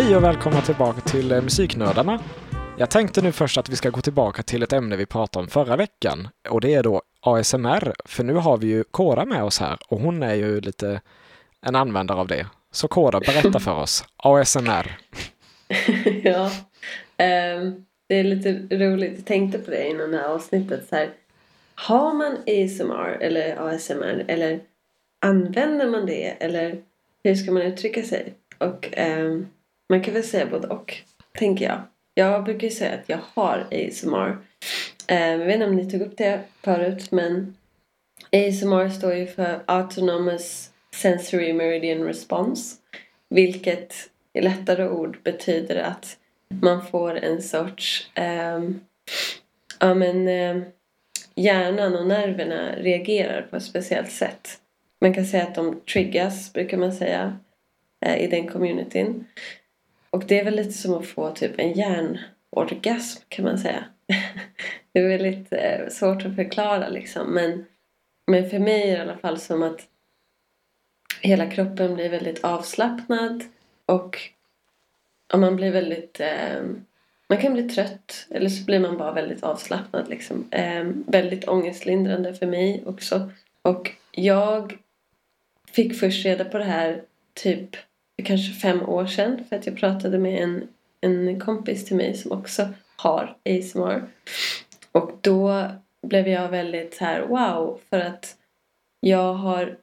Hej och välkomna tillbaka till eh, Musiknördarna. Jag tänkte nu först att vi ska gå tillbaka till ett ämne vi pratade om förra veckan och det är då ASMR. För nu har vi ju Kora med oss här och hon är ju lite en användare av det. Så Kora, berätta för oss. ASMR. ja, um, det är lite roligt. Jag tänkte på det innan det här avsnittet. Så här, har man ASMR eller ASMR eller använder man det eller hur ska man uttrycka sig? Och um, man kan väl säga både och, tänker jag. Jag brukar ju säga att jag har ASMR. Eh, jag vet inte om ni tog upp det förut men ASMR står ju för Autonomous Sensory Meridian Response. Vilket i lättare ord betyder att man får en sorts um, ja men um, hjärnan och nerverna reagerar på ett speciellt sätt. Man kan säga att de triggas, brukar man säga, uh, i den communityn. Och det är väl lite som att få typ en hjärnorgasm kan man säga. det är väldigt eh, svårt att förklara liksom men, men för mig är det i alla fall som att hela kroppen blir väldigt avslappnad och om man blir väldigt eh, man kan bli trött eller så blir man bara väldigt avslappnad liksom. Eh, väldigt ångestlindrande för mig också. Och jag fick först reda på det här typ kanske fem år sedan för att jag pratade med en, en kompis till mig som också har ASMR. Och då blev jag väldigt så här wow för att jag har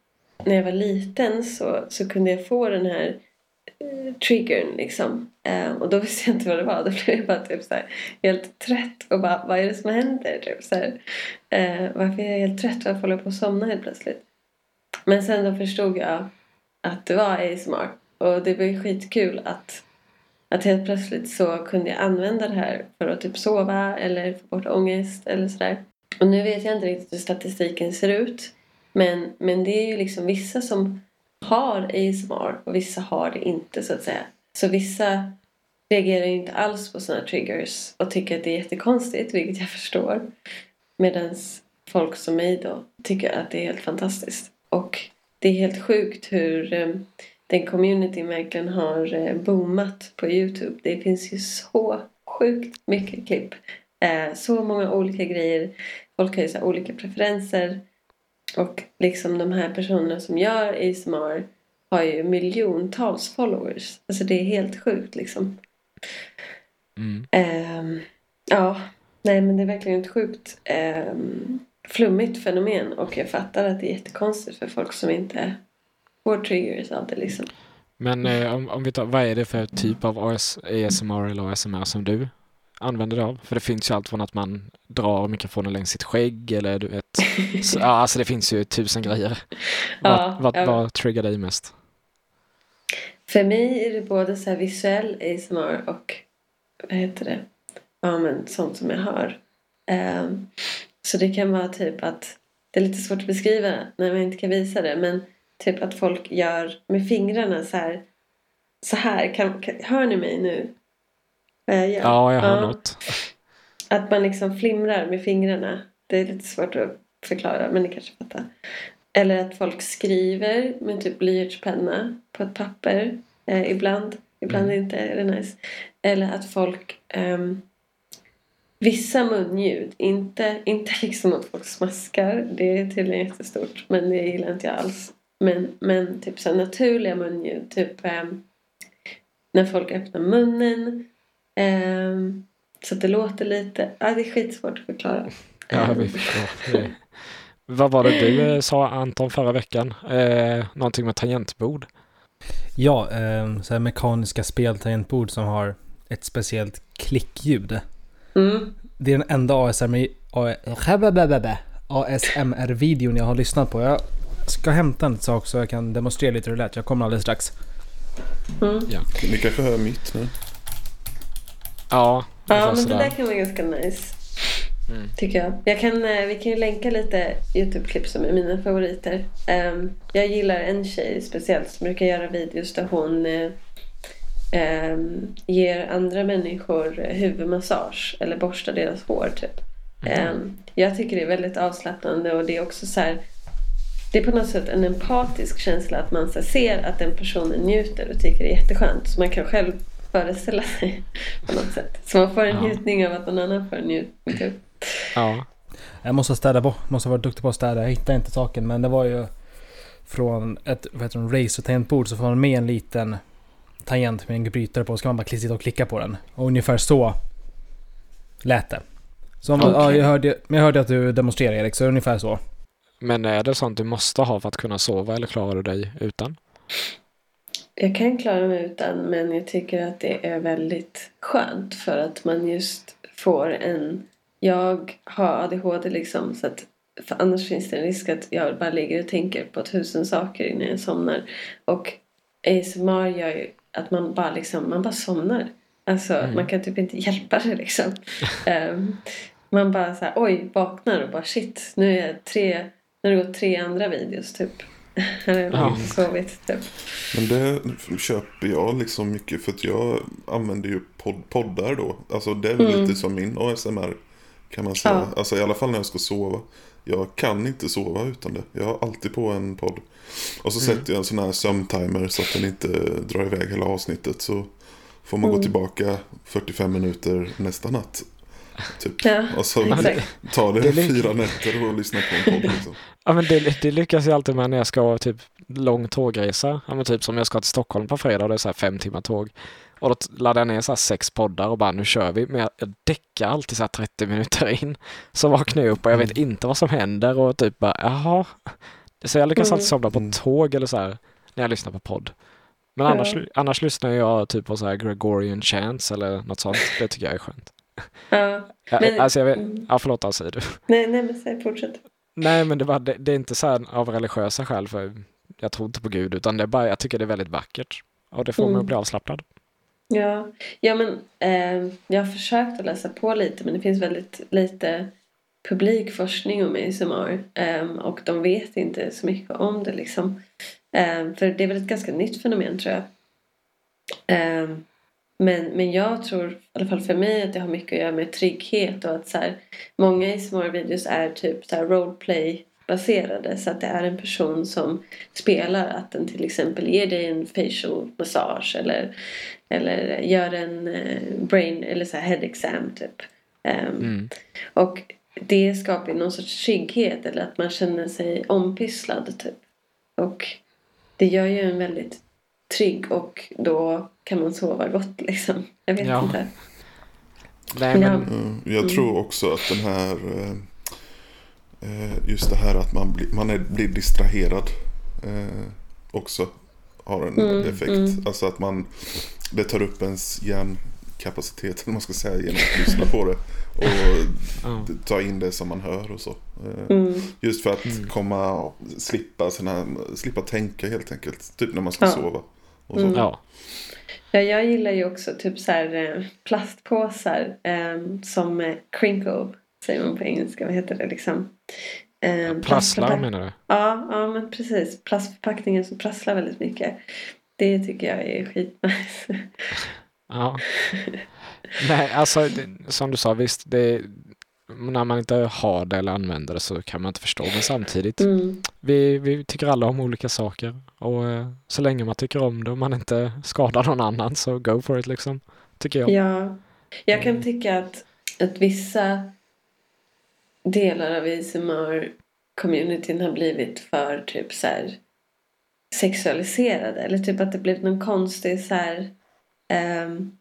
när jag var liten så, så kunde jag få den här eh, triggern liksom. Eh, och då visste jag inte vad det var. Då blev jag bara typ så här, helt trött och bara vad är det som händer? Typ så här, eh, varför är jag helt trött? Varför håller jag på att somna helt plötsligt? Men sen då förstod jag att det var ASMR. Och det var ju skitkul att, att helt plötsligt så kunde jag använda det här för att typ sova eller få bort ångest eller sådär. Och nu vet jag inte riktigt hur statistiken ser ut. Men, men det är ju liksom vissa som har ASMR och vissa har det inte så att säga. Så vissa reagerar ju inte alls på sådana triggers och tycker att det är jättekonstigt, vilket jag förstår. Medan folk som mig då tycker att det är helt fantastiskt. Och det är helt sjukt hur eh, den communityn verkligen har uh, boomat på Youtube. Det finns ju så sjukt mycket klipp. Uh, så många olika grejer. Folk har ju så olika preferenser. Och liksom de här personerna som gör ASMR har ju miljontals followers. Alltså det är helt sjukt liksom. Mm. Um, ja, nej men det är verkligen ett sjukt um, flummigt fenomen och jag fattar att det är jättekonstigt för folk som inte får triggers av det liksom. Men eh, om, om vi tar, vad är det för typ av AS, ASMR eller ASMR som du använder dig av? För det finns ju allt från att man drar mikrofonen längs sitt skägg eller du vet. Så, ja, alltså det finns ju tusen grejer. Ja, vad, vad, vad triggar dig mest? För mig är det både så visuell ASMR och vad heter det? Ja men sånt som jag hör. Um, så det kan vara typ att det är lite svårt att beskriva när man inte kan visa det men typ att folk gör med fingrarna så här. Så här, kan, kan, hör ni mig nu? Vad jag gör? Ja, jag hör ja. något. Att man liksom flimrar med fingrarna. Det är lite svårt att förklara men ni kanske fattar. Eller att folk skriver med typ blyertspenna på ett papper. Eh, ibland. Ibland mm. inte är det nice. Eller att folk um, Vissa munljud, inte, inte liksom att folk smaskar. Det är tydligen jättestort. Men det gillar inte jag alls. Men, men typ så naturliga munljud. Typ um, när folk öppnar munnen. Um, så att det låter lite. Ja, det är skitsvårt att förklara. Ja, vi förstår. Vad var det du eh, sa Anton förra veckan? Eh, någonting med tangentbord? Ja, eh, så här mekaniska speltangentbord som har ett speciellt klickljud. Mm. Det är den enda ASMR, ASMR-videon jag har lyssnat på. Jag ska hämta en sak så jag kan demonstrera lite hur det lät. Jag kommer alldeles strax. Mm. Ja. Ni kanske hör mitt nu? Ja. Ja, men det där kan vara ganska nice. Mm. Tycker jag. jag kan, eh, vi kan ju länka lite YouTube-klipp som är mina favoriter. Um, jag gillar en tjej speciellt som brukar göra videos där hon um, ger andra människor huvudmassage eller borstar deras hår typ. Mm. Um, jag tycker det är väldigt avslappnande och det är också så här, Det är på något sätt en empatisk känsla att man så ser att den personen njuter och tycker det är jätteskönt. Så man kan själv föreställa sig på något sätt. Så man får en Ja. njutning av att någon annan får en njutning. Typ. Ja. Jag måste städa på. Måste vara duktig på att städa. Jag hittar inte saken men det var ju från ett vad heter det, racer-tangentbord så får man med en liten tangent med en brytare på. Så ska man bara klistra och klicka på den. Och ungefär så lät det. Så om, ja, Okej. jag, hörde, men jag hörde att du demonstrerade Erik, så ungefär så. Men är det sånt du måste ha för att kunna sova eller klarar du dig utan? Jag kan klara mig utan men jag tycker att det är väldigt skönt för att man just får en... Jag har ADHD liksom så att annars finns det en risk att jag bara ligger och tänker på tusen saker innan jag somnar. Och ASMR gör ju att man bara liksom, man bara somnar. Alltså Mm. man kan typ inte hjälpa det liksom. Ehm, man bara så här, oj, vaknar och bara shit, nu är jag tre, nu har det gått tre andra videos typ. Ja. sovit typ. Men det köper jag liksom mycket för att jag använder ju podd, poddar då. Alltså det är väl Mm. lite som min ASMR kan man säga. Ja. Alltså i alla fall när jag ska sova. Jag kan inte sova utan det. Jag har alltid på en podd. Och så Mm. sätter jag en sån här sömntimer så att den inte drar iväg hela avsnittet. Så får man Mm. gå tillbaka 45 minuter nästa natt. Typ. Ja, Och så exakt. tar det Det fyra nätter och lyssna på en podd liksom. Ja men det, det lyckas jag alltid med när jag ska typ lång tågresa. Ja men typ som jag ska till Stockholm på fredag och det är så här fem timmar tåg. Och då laddar jag ner så här sex poddar och bara nu kör vi. Men jag, jag däckar alltid så här 30 minuter in. Så vaknar jag upp och jag vet inte vad som händer och typ bara jaha. Så jag lyckas Mm. alltid somna på Mm. tåg eller så här när jag lyssnar på podd. Men Ja. annars, annars lyssnar jag typ på så här Gregorian chants eller något sånt. Det tycker jag är skönt. Ja. Ja, Men- alltså jag vet, Mm. ja förlåt, säger du. Nej, nej men säg fortsätt. Nej, men det, var, det, det är inte så här av religiösa skäl, för jag tror inte på Gud, utan det är bara, jag tycker det är väldigt vackert. Och det får mig Mm. att bli avslappnad. Ja, ja men eh, jag har försökt att läsa på lite men det finns väldigt lite publikforskning om ASMR eh, och de vet inte så mycket om det liksom. Eh, för det är väl ett ganska nytt fenomen tror jag. Men, men jag tror, i alla fall för mig, att det har mycket att göra med trygghet och att så här, många ASMR-videos är typ så här roleplay baserade så att det är en person som spelar att den till exempel ger dig en facial massage eller eller gör en eh, brain eller så head exam typ. Ehm, Mm. Och det skapar någon sorts trygghet eller att man känner sig ompysslad typ. Och det gör ju en väldigt trygg och då kan man sova gott liksom. Jag vet Ja. inte. Nej, men, Ja. Ja, Jag Mm. tror också att den här eh, eh, just det här att man, blir man är, blir distraherad eh, också har en Mm, effekt. mm. Alltså att man det tar upp ens hjärnkapacitet eller man ska säga genom att lyssna på det och ta in det som man hör och så. Mm. Just för att Mm. komma slippa, såna här, slippa tänka helt enkelt. Typ när man ska Ja. sova. Och så. Mm. ja. Ja, jag gillar ju också typ så här eh, plastpåsar eh, som crinkle säger man på engelska. Vad heter det liksom? Eh, Prasslar menar du? Ja, ja men precis. Plastförpackningen som prasslar väldigt mycket. Det tycker jag är skitnice. Ja. Nej, alltså som du sa, visst, det, när man inte har det eller använder det så kan man inte förstå. Men samtidigt, Mm. vi, vi tycker alla om olika saker. Och eh, så länge man tycker om det och man inte skadar någon annan så go for it liksom. Tycker jag. Ja. Jag kan tycka att, att vissa delar av ASMR-communityn har blivit för typ så här sexualiserade. Eller typ att det blivit någon konstig så här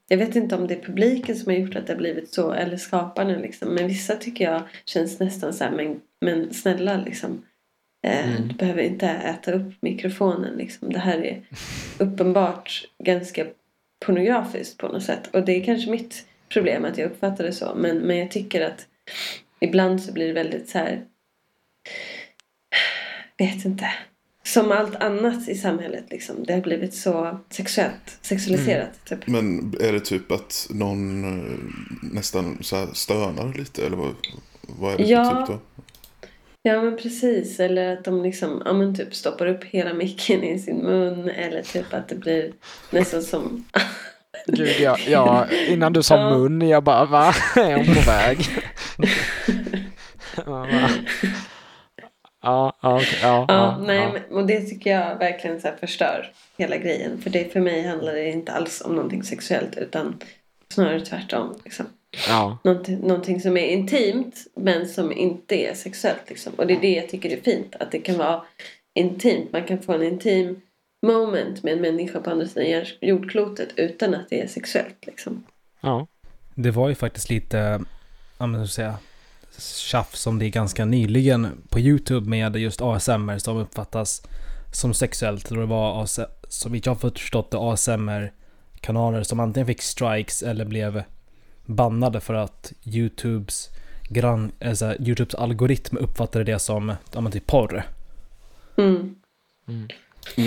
jag vet inte om det är publiken som har gjort att det har blivit så eller skaparna liksom. Men vissa tycker jag känns nästan så här men, men snälla liksom. Eh, Mm. Du behöver inte äta upp mikrofonen liksom. Det här är uppenbart ganska pornografiskt på något sätt. Och det är kanske mitt problem att jag uppfattar det så. Men, men jag tycker att ibland så blir det väldigt så här. Vet inte. Som allt annat i samhället liksom. Det har blivit så sexuellt, sexualiserat. Typ. Men är det typ att någon eh, nästan så här stönar lite? Eller vad, vad är det för Ja. typ då? Ja men precis. Eller att de liksom, ja men typ stoppar upp hela micken i sin mun. Eller typ att det blir nästan som Gud, ja, ja, innan du sa Ja. mun, jag bara, va? Är hon på väg? Ja? Ja, ja, okej, ja, Ja, ja, nej, ja. men- och det tycker jag verkligen så här förstör hela grejen. För det, för mig handlar det inte alls om någonting sexuellt utan snarare tvärtom. Liksom. ja. Någonting, någonting som är intimt men som inte är sexuellt. Liksom. Och det är det jag tycker är fint. Att det kan vara intimt. Man kan få en intim moment med en människa på andra sidan jord- jordklotet utan att det är sexuellt. Liksom. ja. Det var ju faktiskt lite, ja men säga, tjafs om det ganska nyligen på YouTube med just ASMR som uppfattas som sexuellt. Och det var, AS, så vitt jag har förstått det, ASMR-kanaler som antingen fick strikes eller blev bannade för att YouTubes, gran, alltså, YouTubes algoritm uppfattade det som ja, men typ porr. Mm. Mm.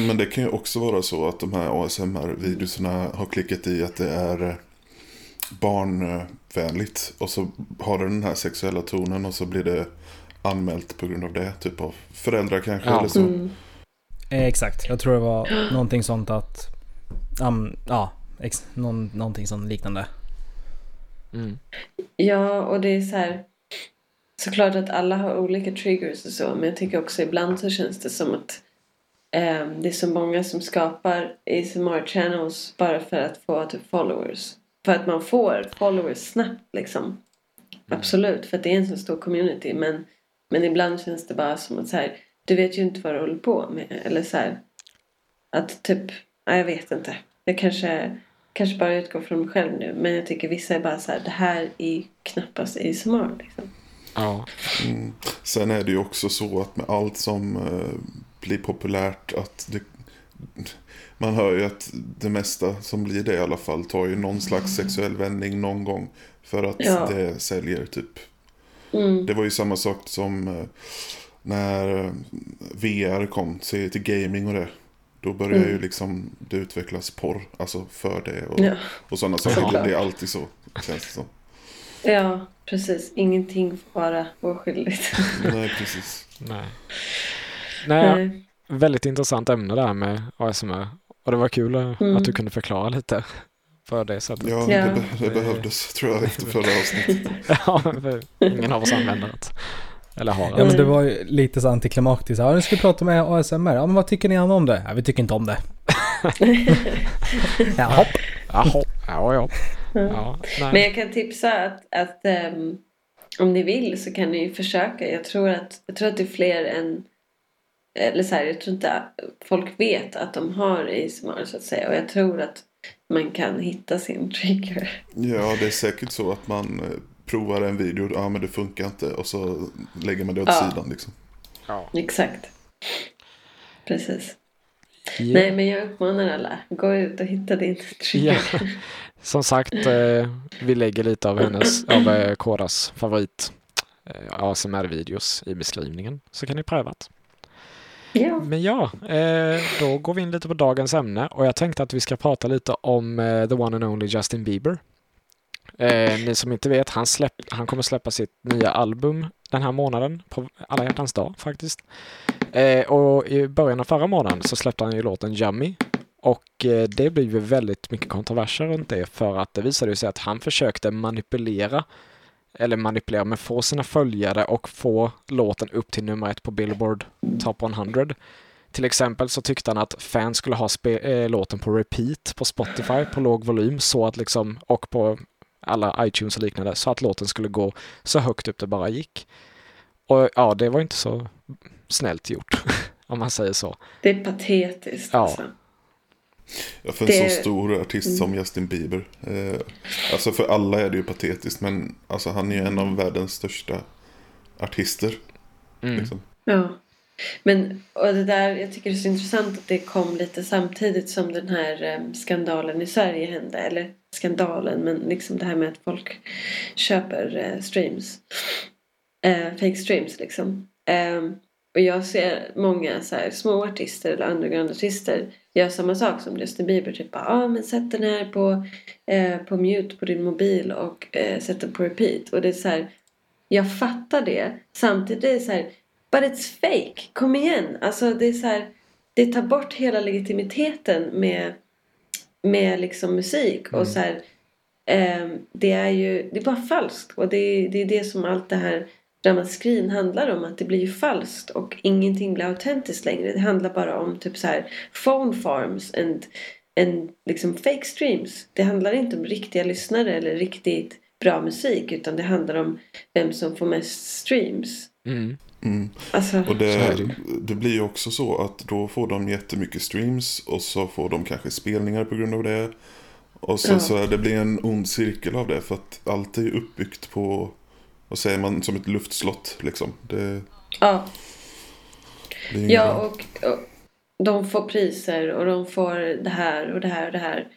Men det kan ju också vara så att de här ASMR-videorna har klickat i att det är barnvänligt. Och så har det den här sexuella tonen och så blir det anmält på grund av det. Typ av föräldrar kanske Ja. eller så. Mm. Eh, exakt, jag tror det var någonting sånt att, um, ja, ex, någon, någonting sånt liknande. Mm. Ja, och det är så här. Såklart att alla har olika triggers och så. Men jag tycker också ibland så känns det som att eh, det är så många som skapar ASMR channels bara för att få typ followers. För att man får followers snabbt liksom. Absolut, för att det är en så stor community. Men, men ibland känns det bara som att så här, du vet ju inte vad du håller på med. Eller så här, att typ, ja, jag vet inte. Jag kanske, kanske bara utgår från mig själv nu. Men jag tycker vissa är bara så här, det här är knappast ASMR liksom. Ja. Mm. Sen är det ju också så att med allt som eh, blir populärt att det, man hör ju att det mesta som blir det i alla fall tar ju någon slags sexuell vändning någon gång. För att Ja. det säljer typ. Mm. Det var ju samma sak som eh, när eh, VR kom till, till gaming och det. Då började Mm. ju liksom det utvecklas porr, alltså för det och, Ja. och sådana saker. Det, Såklart. det är alltid så, känns det som. ja, precis. Ingenting får vara oskyldigt. Nej, precis. Nej. Nej, Nej. väldigt intressant ämne där med ASMR. Och det var kul Mm. att du kunde förklara lite på det sättet. Ja, Ja. Det, be- det behövdes tror jag efter förra avsnittet. Ja, för ingen av oss använder det. Eller har Ja det. men det var ju lite så antiklimaktiskt. Ja, nu ska vi prata med ASMR. Ja men vad tycker ni om det? Ja, vi tycker inte om det. ja, hopp. Ja, ja. ja nej. Men jag kan tipsa att, att ehm, om ni vill så kan ni försöka. Jag tror att, jag tror att det är fler än... Eller så här, jag tror inte folk vet att de har ASMR så att säga. Och jag tror att man kan hitta sin trigger. Ja, det är säkert så att man eh, provar en video, ja men det funkar inte och så lägger man det åt Ja. sidan liksom. Ja. Exakt. Precis. Ja. Nej men jag uppmanar alla. Gå ut och hitta din trigger. Ja. Som sagt, eh, vi lägger lite av hennes, av eh, Koras favorit eh, ASMR-videos i beskrivningen. Så kan ni pröva det. Men ja, eh, då går vi in lite på dagens ämne och jag tänkte att vi ska prata lite om eh, the one and only Justin Bieber. Eh, ni som inte vet, han, släpp, han kommer släppa sitt nya album den här månaden, på alla hjärtans dag faktiskt. Och i början av förra månaden så släppte han ju låten Yummy. Och det blev ju väldigt mycket kontroverser runt det för att det visade sig att han försökte manipulera eller manipulera, men få sina följare och få låten upp till nummer ett på Billboard Top 100. Till exempel så tyckte han att fans skulle ha eh, låten på repeat på Spotify på låg volym så att liksom, och på alla iTunes och liknande, så att låten skulle gå så högt upp det bara gick. Och ja, det var inte så snällt gjort, om man säger så. Det är patetiskt Ja. alltså. Ja, för en Det- så stor artist som Justin Bieber. Eh, alltså för alla är det ju patetiskt men alltså han är ju en av världens största artister. Mm. Liksom. Ja. Men och det där, jag tycker det är så intressant att det kom lite samtidigt som den här eh, skandalen i Sverige hände. Eller skandalen, men liksom det här med att folk köper eh, streams. Eh, fake streams liksom. Och jag ser många så här, små artister eller underground-artister gör samma sak som Justin Bieber. Typ bara, ah, men sätt den här på, eh, på mute på din mobil och eh, sätt den på repeat. Och det är så här, jag fattar det. Samtidigt är det så här, but it's fake. Kom igen. Alltså det är så här, det tar bort hela legitimiteten med, med liksom musik. Och så här, ehm, det är ju, det är bara falskt. Och det, det är det som allt det här ramaskrin handlar om att det blir ju falskt och ingenting blir autentiskt längre. Det handlar bara om typ så här phone farms and, and liksom fake streams. Det handlar inte om riktiga lyssnare eller riktigt bra musik utan det handlar om vem som får mest streams. Mm. Mm. Alltså, Och det, det blir ju också så att då får de jättemycket streams och så får de kanske spelningar på grund av det. Och så, Ja. så är det blir en ond cirkel av det för att allt är uppbyggt på, vad säger man, som ett luftslott liksom. Det, ja. det är Ja, och, och de får priser och de får det här och det här och det här.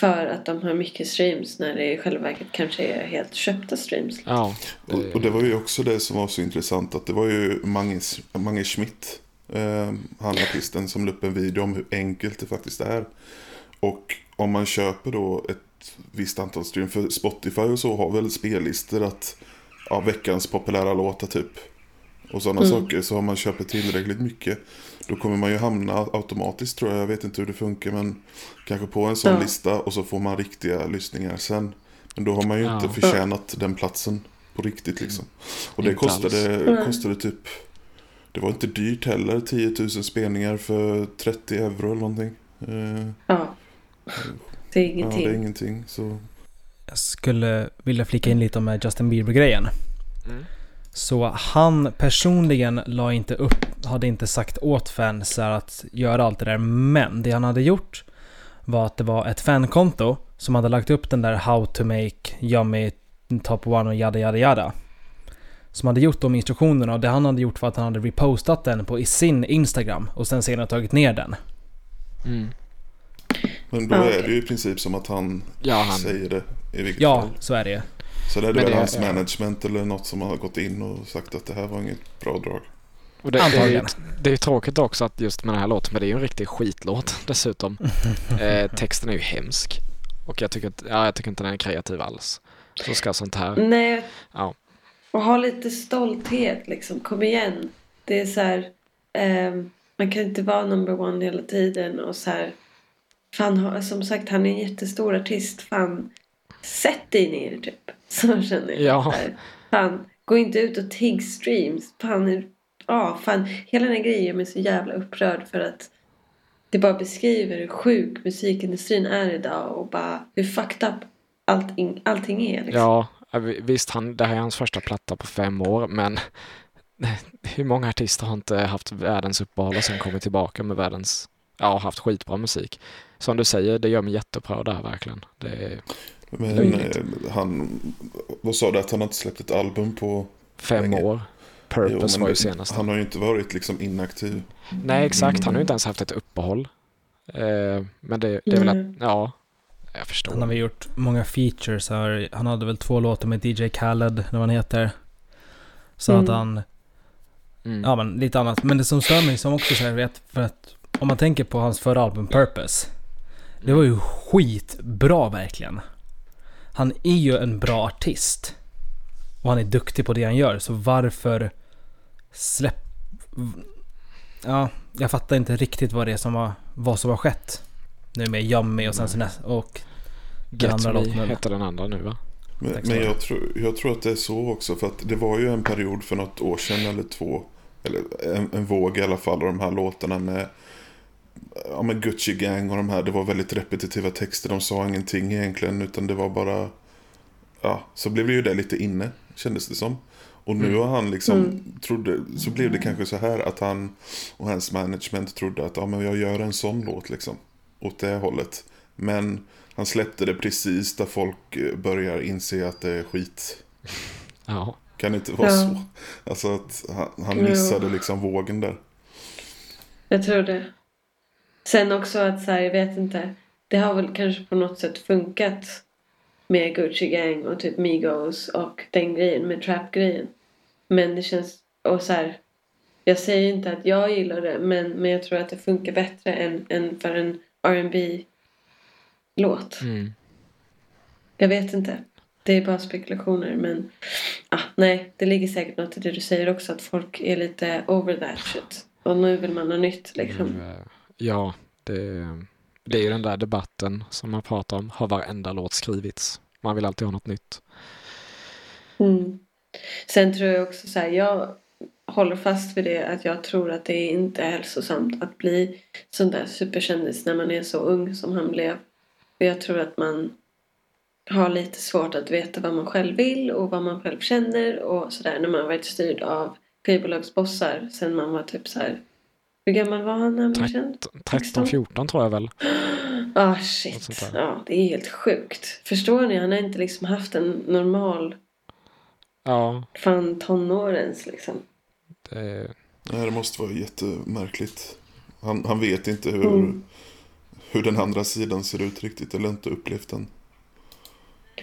För att de har mycket streams när det i själva verket kanske är helt köpta streams. Ja, Och, och det var ju också det som var så intressant att det var ju Mange, Mange Schmidt, eh, han artisten, som la upp en video om hur enkelt det faktiskt är. Och om man köper då ett visst antal stream, för Spotify och så har väl spellistor att ja, veckans populära låtar typ. Och sådana Mm. saker, så om man köper tillräckligt mycket då kommer man ju hamna automatiskt tror jag, jag vet inte hur det funkar men kanske på en sån Ja. lista och så får man riktiga lyssningar sen. Men då har man ju Ja. inte förtjänat den platsen på riktigt liksom. Och det kostade, kostade typ, det var inte dyrt heller, 10 000 spelningar för 30 euro eller någonting. Eh, Ja. Det är ja, ingenting. det är ingenting. Så. Jag skulle vilja flika in lite om eh, Justin Bieber-grejen. Mm. Så han personligen la inte upp, hade inte sagt åt fans att göra allt det där. Men det han hade gjort var att det var ett fankonto som hade lagt upp den där How to make yummy top one och yada yada yada. Som hade gjort de instruktionerna och det han hade gjort var att han hade repostat den på i sin Instagram och sen senare tagit ner den. Mm. Men då är det ju i princip som att han, Ja, han, säger det i vilket Ja, fall. så är det. Så det är väl det- hans ja. management eller något som har gått in och sagt att det här var inget bra drag. och det, det, är ju, Antagligen. det är ju tråkigt också att just med den här låten, men det är ju en riktig skitlåt dessutom. Eh, texten är ju hemsk. Och jag tycker, inte- ja, jag tycker inte den är kreativ alls. Så ska sånt här... Nej. Ja. Och ha lite stolthet liksom. Kom igen. Det är så här. ehm, man kan inte vara number one hela tiden och så här. Fan, som sagt han är en jättestor artist. Fan, sätt dig ner typ. Så känner jag. Ja. Fan, gå inte ut och tigg streams. Fan, ja, fan. Hela den här grejen gör mig så jävla upprörd för att det bara beskriver hur sjuk musikindustrin är idag och bara hur fucked up allting, allting är. Liksom. Ja, ja, vi- visst, han, det här är hans första platta på fem år, men hur många artister har inte haft världens uppehåll och sen kommit tillbaka med världens, ja, haft skitbra musik. Som du säger, det gör mig jätteupprörd där verkligen. Det är Men eh, han, vad sa du att han har inte släppt ett album på? fem Länge. år. Jo, Purpose men var ju senast. Han har ju inte varit liksom inaktiv. Nej, exakt. Han har ju inte ens haft ett uppehåll. Eh, men det, det är väl att, ja, jag förstår. Han har väl gjort många features. Här. Han hade väl två låtar med DJ Khaled, vad han heter. Så Mm. att han, Mm. ja men lite annat. Men det som stör mig som också så vet, för att om man tänker på hans förra album Purpose. Det var ju skitbra verkligen. Han är ju en bra artist. Och han är duktig på det han gör, så varför släpp... Ja, jag fattar inte riktigt vad det är som har, vad som har skett. Nu med Yummy och sen så nästa, och den Get andra Me låten. heter den andra nu va? Men, men jag, tror, jag tror att det är så också. För att det var ju en period för något år sedan eller två. Eller en, en våg i alla fall av de här låtarna med, ja, med Gucci Gang och de här. Det var väldigt repetitiva texter. De sa ingenting egentligen utan det var bara... Ja, så blev ju det lite inne kändes det som. Och nu Mm. har han liksom, Mm. trodde, så blev det kanske så här att han och hans management trodde att ja, men jag gör en sån låt liksom. Åt det hållet. Men han släppte det precis där folk eh, börjar inse att det är skit. Ja. Kan det inte vara Ja. så? Alltså att han, han missade liksom vågen där. Jag tror det. Sen också att så här, jag vet inte. Det har väl kanske på något sätt funkat med Gucci Gang och typ Migos och den grejen med trap-grejen. Men det känns, och så här. Jag säger inte att jag gillar det men, men jag tror att det funkar bättre än, än för en R&B låt. Mm. Jag vet inte. Det är bara spekulationer men ah, nej, det ligger säkert något i det du säger också att folk är lite over that shit. Och nu vill man ha nytt liksom. Eh, Ja, det, det är ju den där debatten som man pratar om. Har varenda låt skrivits? Man vill alltid ha något nytt. Mm. Sen tror jag också så här, jag håller fast vid det att jag tror att det inte är hälsosamt att bli sån där superkändis när man är så ung som han blev. För jag tror att man har lite svårt att veta vad man själv vill och vad man själv känner och sådär när man varit styrd av skivbolagsbossar sen man var typ så här. Hur gammal var han när han blev känd? 13-14 tror jag väl. Ah Något shit. sånt där. Ja, det är helt sjukt. Förstår ni? Han har inte liksom haft en normal Ja, fan tonårens liksom. det, Nej, det måste vara jättemärkligt. Han, han vet inte hur, Mm. hur den andra sidan ser ut riktigt, eller inte upplevt den.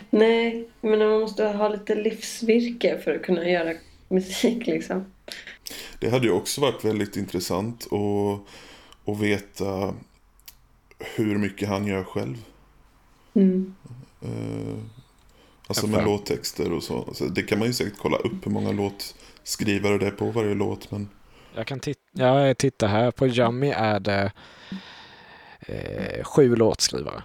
Nej, men man måste ha lite livsvirke för att kunna göra musik liksom. Det hade ju också varit väldigt intressant att, att veta hur mycket han gör själv. Mm. Eh, alltså med låttexter och så. så. Det kan man ju säkert kolla upp hur många låtskrivare det är på varje låt. Men jag kan titta, jag tittar här. På Yummy är det eh, sju låtskrivare.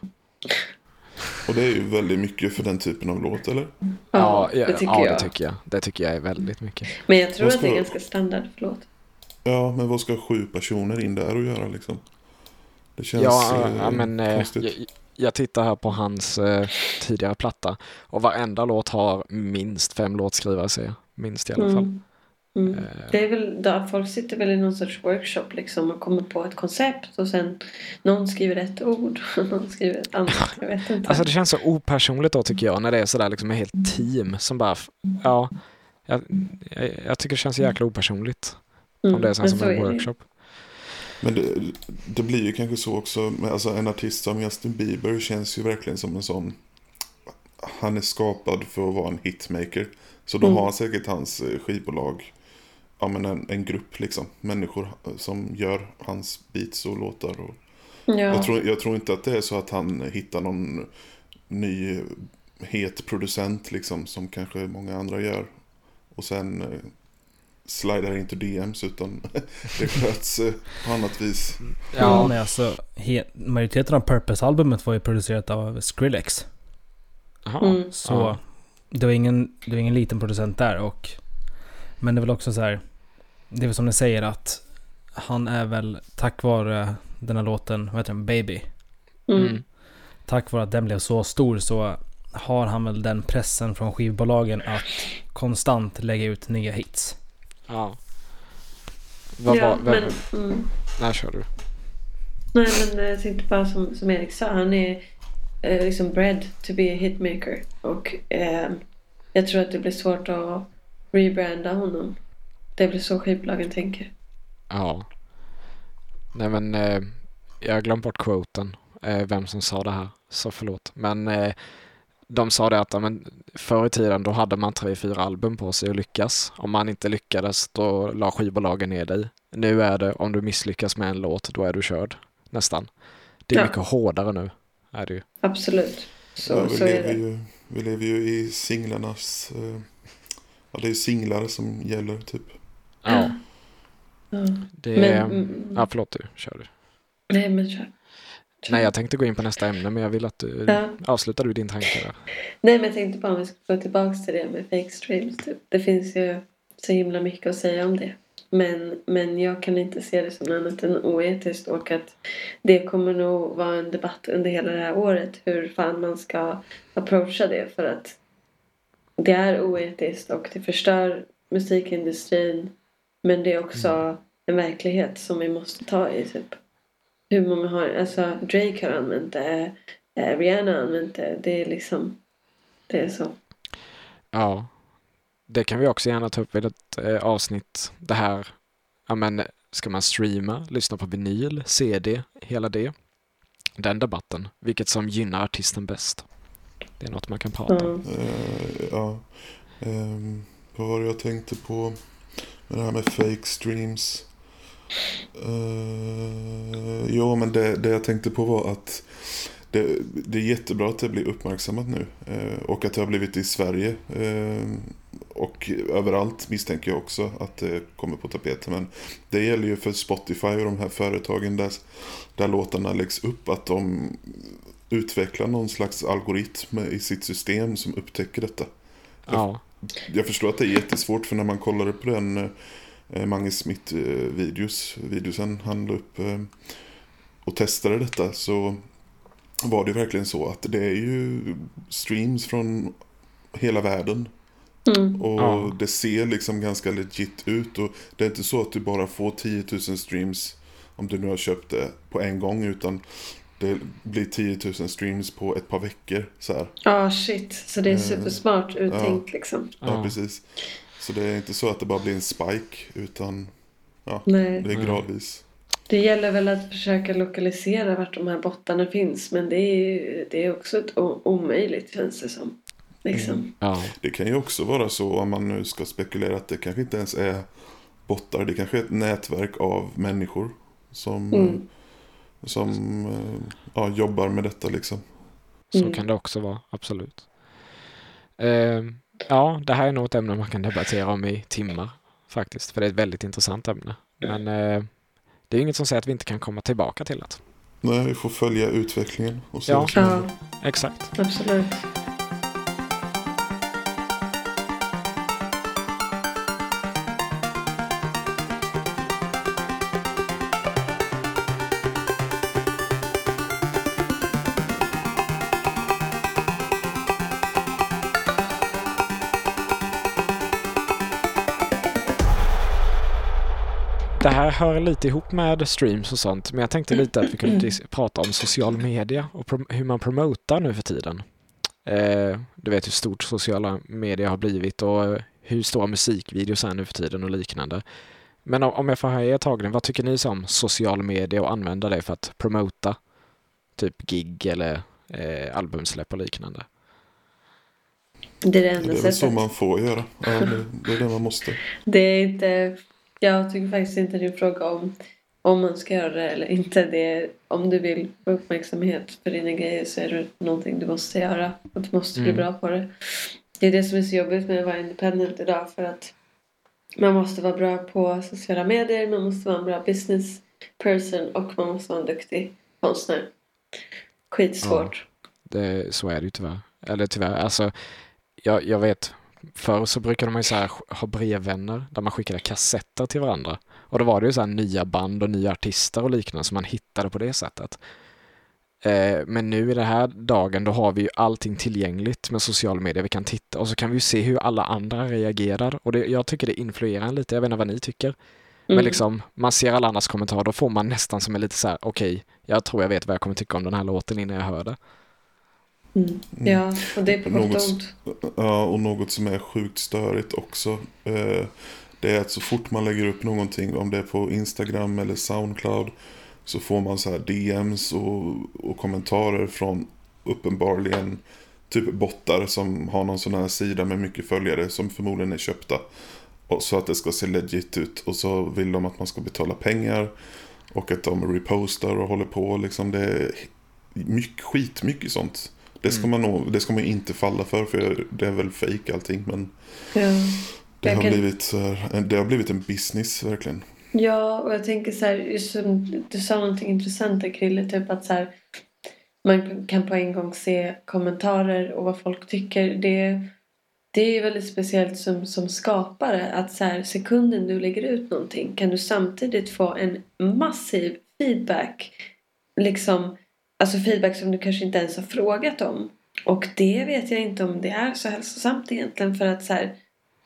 Och det är ju väldigt mycket för den typen av låt, eller? Ja, ja, det tycker ja, jag. det tycker jag. Det tycker jag är väldigt mycket. Men jag tror Vad att det är ska- ganska standard. Förlåt. Ja, men vad ska sju personer in där och göra liksom? Det känns Ja, eh, ja men eh, konstigt. jag, jag tittar här på hans eh, tidigare platta och varenda låt har minst fem låtskrivare ser jag. Minst i alla fall. Mm. Mm. Eh, Det är väl då folk sitter väl i någon sorts workshop liksom och kommer på ett koncept och sen någon skriver ett ord och någon skriver ett annat. Jag vet inte. Alltså det känns så opersonligt då tycker jag när det är sådär liksom ett helt team som bara, ja, jag, jag, jag tycker det känns jäkla opersonligt Mm, om det är så men som en är det. workshop. Men det, det blir ju kanske så också, med, alltså en artist som Justin Bieber känns ju verkligen som en sån, han är skapad för att vara en hitmaker. Så då Mm. har säkert hans eh, skivbolag, ja men en, en grupp liksom, människor som gör hans beats och låtar. Och, Ja. jag, tror, jag tror inte att det är så att han hittar någon ny het producent liksom, som kanske många andra gör. Och sen eh, slidar inte DMs utan det sköts eh, på annat vis. Ja, Ja, nej, alltså, he- majoriteten av Purpose-albumet var ju producerat av Skrillex. Mm. Så Ja. det, var ingen, det var ingen liten producent där. Och, men det är väl också så här. Det är väl som ni säger att han är väl tack vare den här låten, vad heter den, Baby. Mm. Mm. Tack vare att den blev så stor så har han väl den pressen från skivbolagen att konstant lägga ut nya hits. Ja. Vad ja, var, vem, men, mm. när kör du? Nej men jag tänkte bara som, som Erik sa. Han är eh, liksom bred to be a hitmaker. Och eh, jag tror att det blir svårt att rebranda honom. Det blir så skivbolagen tänker. Ja. Nej men eh, jag har glömt bort quoten. Eh, vem som sa det här. Så förlåt. Men eh, de sa det att men, förr i tiden då hade man tre, fyra album på sig att lyckas. Om man inte lyckades då la skivbolagen ner dig. Nu är det om du misslyckas med en låt då är du körd. Nästan. Det är Ja. mycket hårdare nu. Är det ju. Absolut. Så, ja, vi, så är lever det. ju, vi lever ju i singlarnas... Eh, ja, det är singlar som gäller typ. Ja. Ja. Det, Men, mm, ja förlåt du. Kör du. Nej men kör. Kör. Nej jag tänkte gå in på nästa ämne men jag vill att du Ja. avslutar du din tanke där. Nej men jag tänkte bara om vi ska gå tillbaka till det med fake streams. Typ. Det finns ju så himla mycket att säga om det. Men, men jag kan inte se det som annat än oetiskt och att det kommer nog vara en debatt under hela det här året hur fan man ska approacha det för att det är oetiskt och det förstör musikindustrin men det är också en verklighet som vi måste ta i typ. Hur många har, alltså Drake har använt det, eh, Rihanna har använt det, det är liksom det är så. Ja, det kan vi också gärna ta upp vid ett eh, avsnitt. Det här, ja men ska man streama, lyssna på vinyl, CD, hela det. Den debatten, vilket som gynnar artisten bäst. Det är något man kan prata om. Ja. Eh, ja. Ehm, vad var det jag tänkte på med det här med fake streams? Uh, jo, men det, det jag tänkte på var att det, det är jättebra att det blir uppmärksammat nu. eh, och att det har blivit i Sverige. eh, och överallt misstänker jag också att det kommer på tapeten. Men det gäller ju för Spotify och de här företagen där, där låtarna läggs upp. Att de utvecklar någon slags algoritm i sitt system som upptäcker detta. Ja, jag förstår att det är jättesvårt för när man kollade på den eh, Mange Smith eh, videos, videosen han la upp eh, och testade detta så var det verkligen så att det är ju streams från hela världen. Mm. Och Ja. det ser liksom ganska legit ut. Och det är inte så att du bara får 10 000 streams om du nu har köpt det på en gång. Utan det blir 10 000 streams på ett par veckor. Så. Ja, shit. Så det är Eh, supersmart uttänkt liksom. Ja. Ja. precis. Så det är inte så att det bara blir en spike. Utan Nej. det är Mm. gradvis. Det gäller väl att försöka lokalisera vart de här bottarna finns. Men det är, det är också ett omöjligt känns det som. Liksom. Ja. Det kan ju också vara så om man nu ska spekulera att det kanske inte ens är bottar. Det kanske är ett nätverk av människor som, Mm. Som eh, ja, jobbar med detta liksom. Så Mm. kan det också vara, absolut. Eh, ja, det här är nog ett ämne man kan debattera om i timmar faktiskt, för det är ett väldigt intressant ämne. Men eh, det är inget som säger att vi inte kan komma tillbaka till det. Nej, vi får följa utvecklingen och se Ja. vad som Ja, händer. Exakt. absolut. Hör lite ihop med streams och sånt, men jag tänkte lite att vi kunde dis- prata om social media och hur man promotar nu för tiden. Eh, du vet hur stort sociala medier har blivit och eh, hur stora musikvideos är nu för tiden och liknande. Men om, om jag får höra er tagning, vad tycker ni om social media och använda det för att promota typ gig eller eh, albumsläpp och liknande? Det är det Det enda är väl så sättet. man får göra. Ja, det, det är det man måste. Det är inte... Jag tycker faktiskt inte en fråga om om man ska göra det eller inte. Det om du vill få uppmärksamhet för dina grejer så är det någonting du måste göra. Och du måste bli Mm. bra på det. Det är det som är så jobbigt med att vara independent idag. För att man måste vara bra på sociala medier. Man måste vara en bra business person. Och man måste vara en duktig konstnär. Skitsvårt. Det, så är det ju tyvärr. Eller tyvärr, alltså jag, jag vet Förr så brukade man ju så här ha brevvänner där man skickade kassetter till varandra. Och då var det ju så här nya band och nya artister och liknande som man hittade på det sättet. Eh, men nu i den här dagen då har vi ju allting tillgängligt med sociala medier. Vi kan titta och så kan vi ju se hur alla andra reagerar. Och det, jag tycker det influerar en lite, jag vet inte vad ni tycker. Men Mm. liksom, man ser alla andras kommentarer, då får man nästan som en lite så här, okej, jag tror jag vet vad jag kommer tycka om den här låten innan jag hör det. Mm. Ja, och det är på gott Något- ont. Ja, och något som är sjukt störigt också. Eh, det är att så fort man lägger upp någonting, om det är på Instagram eller Soundcloud, så får man så här DMs och, och kommentarer från uppenbarligen typ bottar som har någon sån här sida med mycket följare som förmodligen är köpta. Och så att det ska se legit ut. Och så vill de att man ska betala pengar. Och att de repostar och håller på. Liksom det är mycket, skitmycket sånt. Det ska, Mm. man nog, det ska man inte falla för, för det är väl fake allting. Men Ja. det har, kan- blivit, det har blivit en business verkligen. Ja, och jag tänker så här, som du sa någonting intressant där Krille, typ att så här, man kan på en gång se kommentarer och vad folk tycker. Det, det är väldigt speciellt som, som skapare att så här, sekunden du lägger ut någonting kan du samtidigt få en massiv feedback. Liksom, alltså feedback som du kanske inte ens har frågat om. Och det vet jag inte om det är så hälsosamt egentligen för att så här,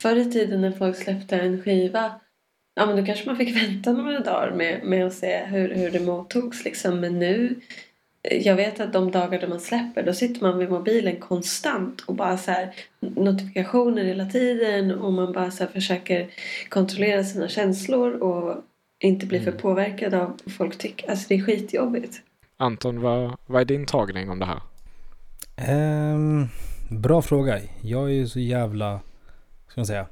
förr i tiden när folk släppte en skiva Ja men då kanske man fick vänta några dagar med, med att se hur, hur det mottogs liksom. Men nu, eh, jag vet att de dagar då man släpper då sitter man vid mobilen konstant och bara så här notifikationer hela tiden och man bara så försöker kontrollera sina känslor och inte bli för Mm. påverkad av vad folk tycker. Alltså det är skitjobbigt. Anton, vad, vad är din tagning om det här? Ehm, bra fråga. Jag är ju så jävla, ska man säga,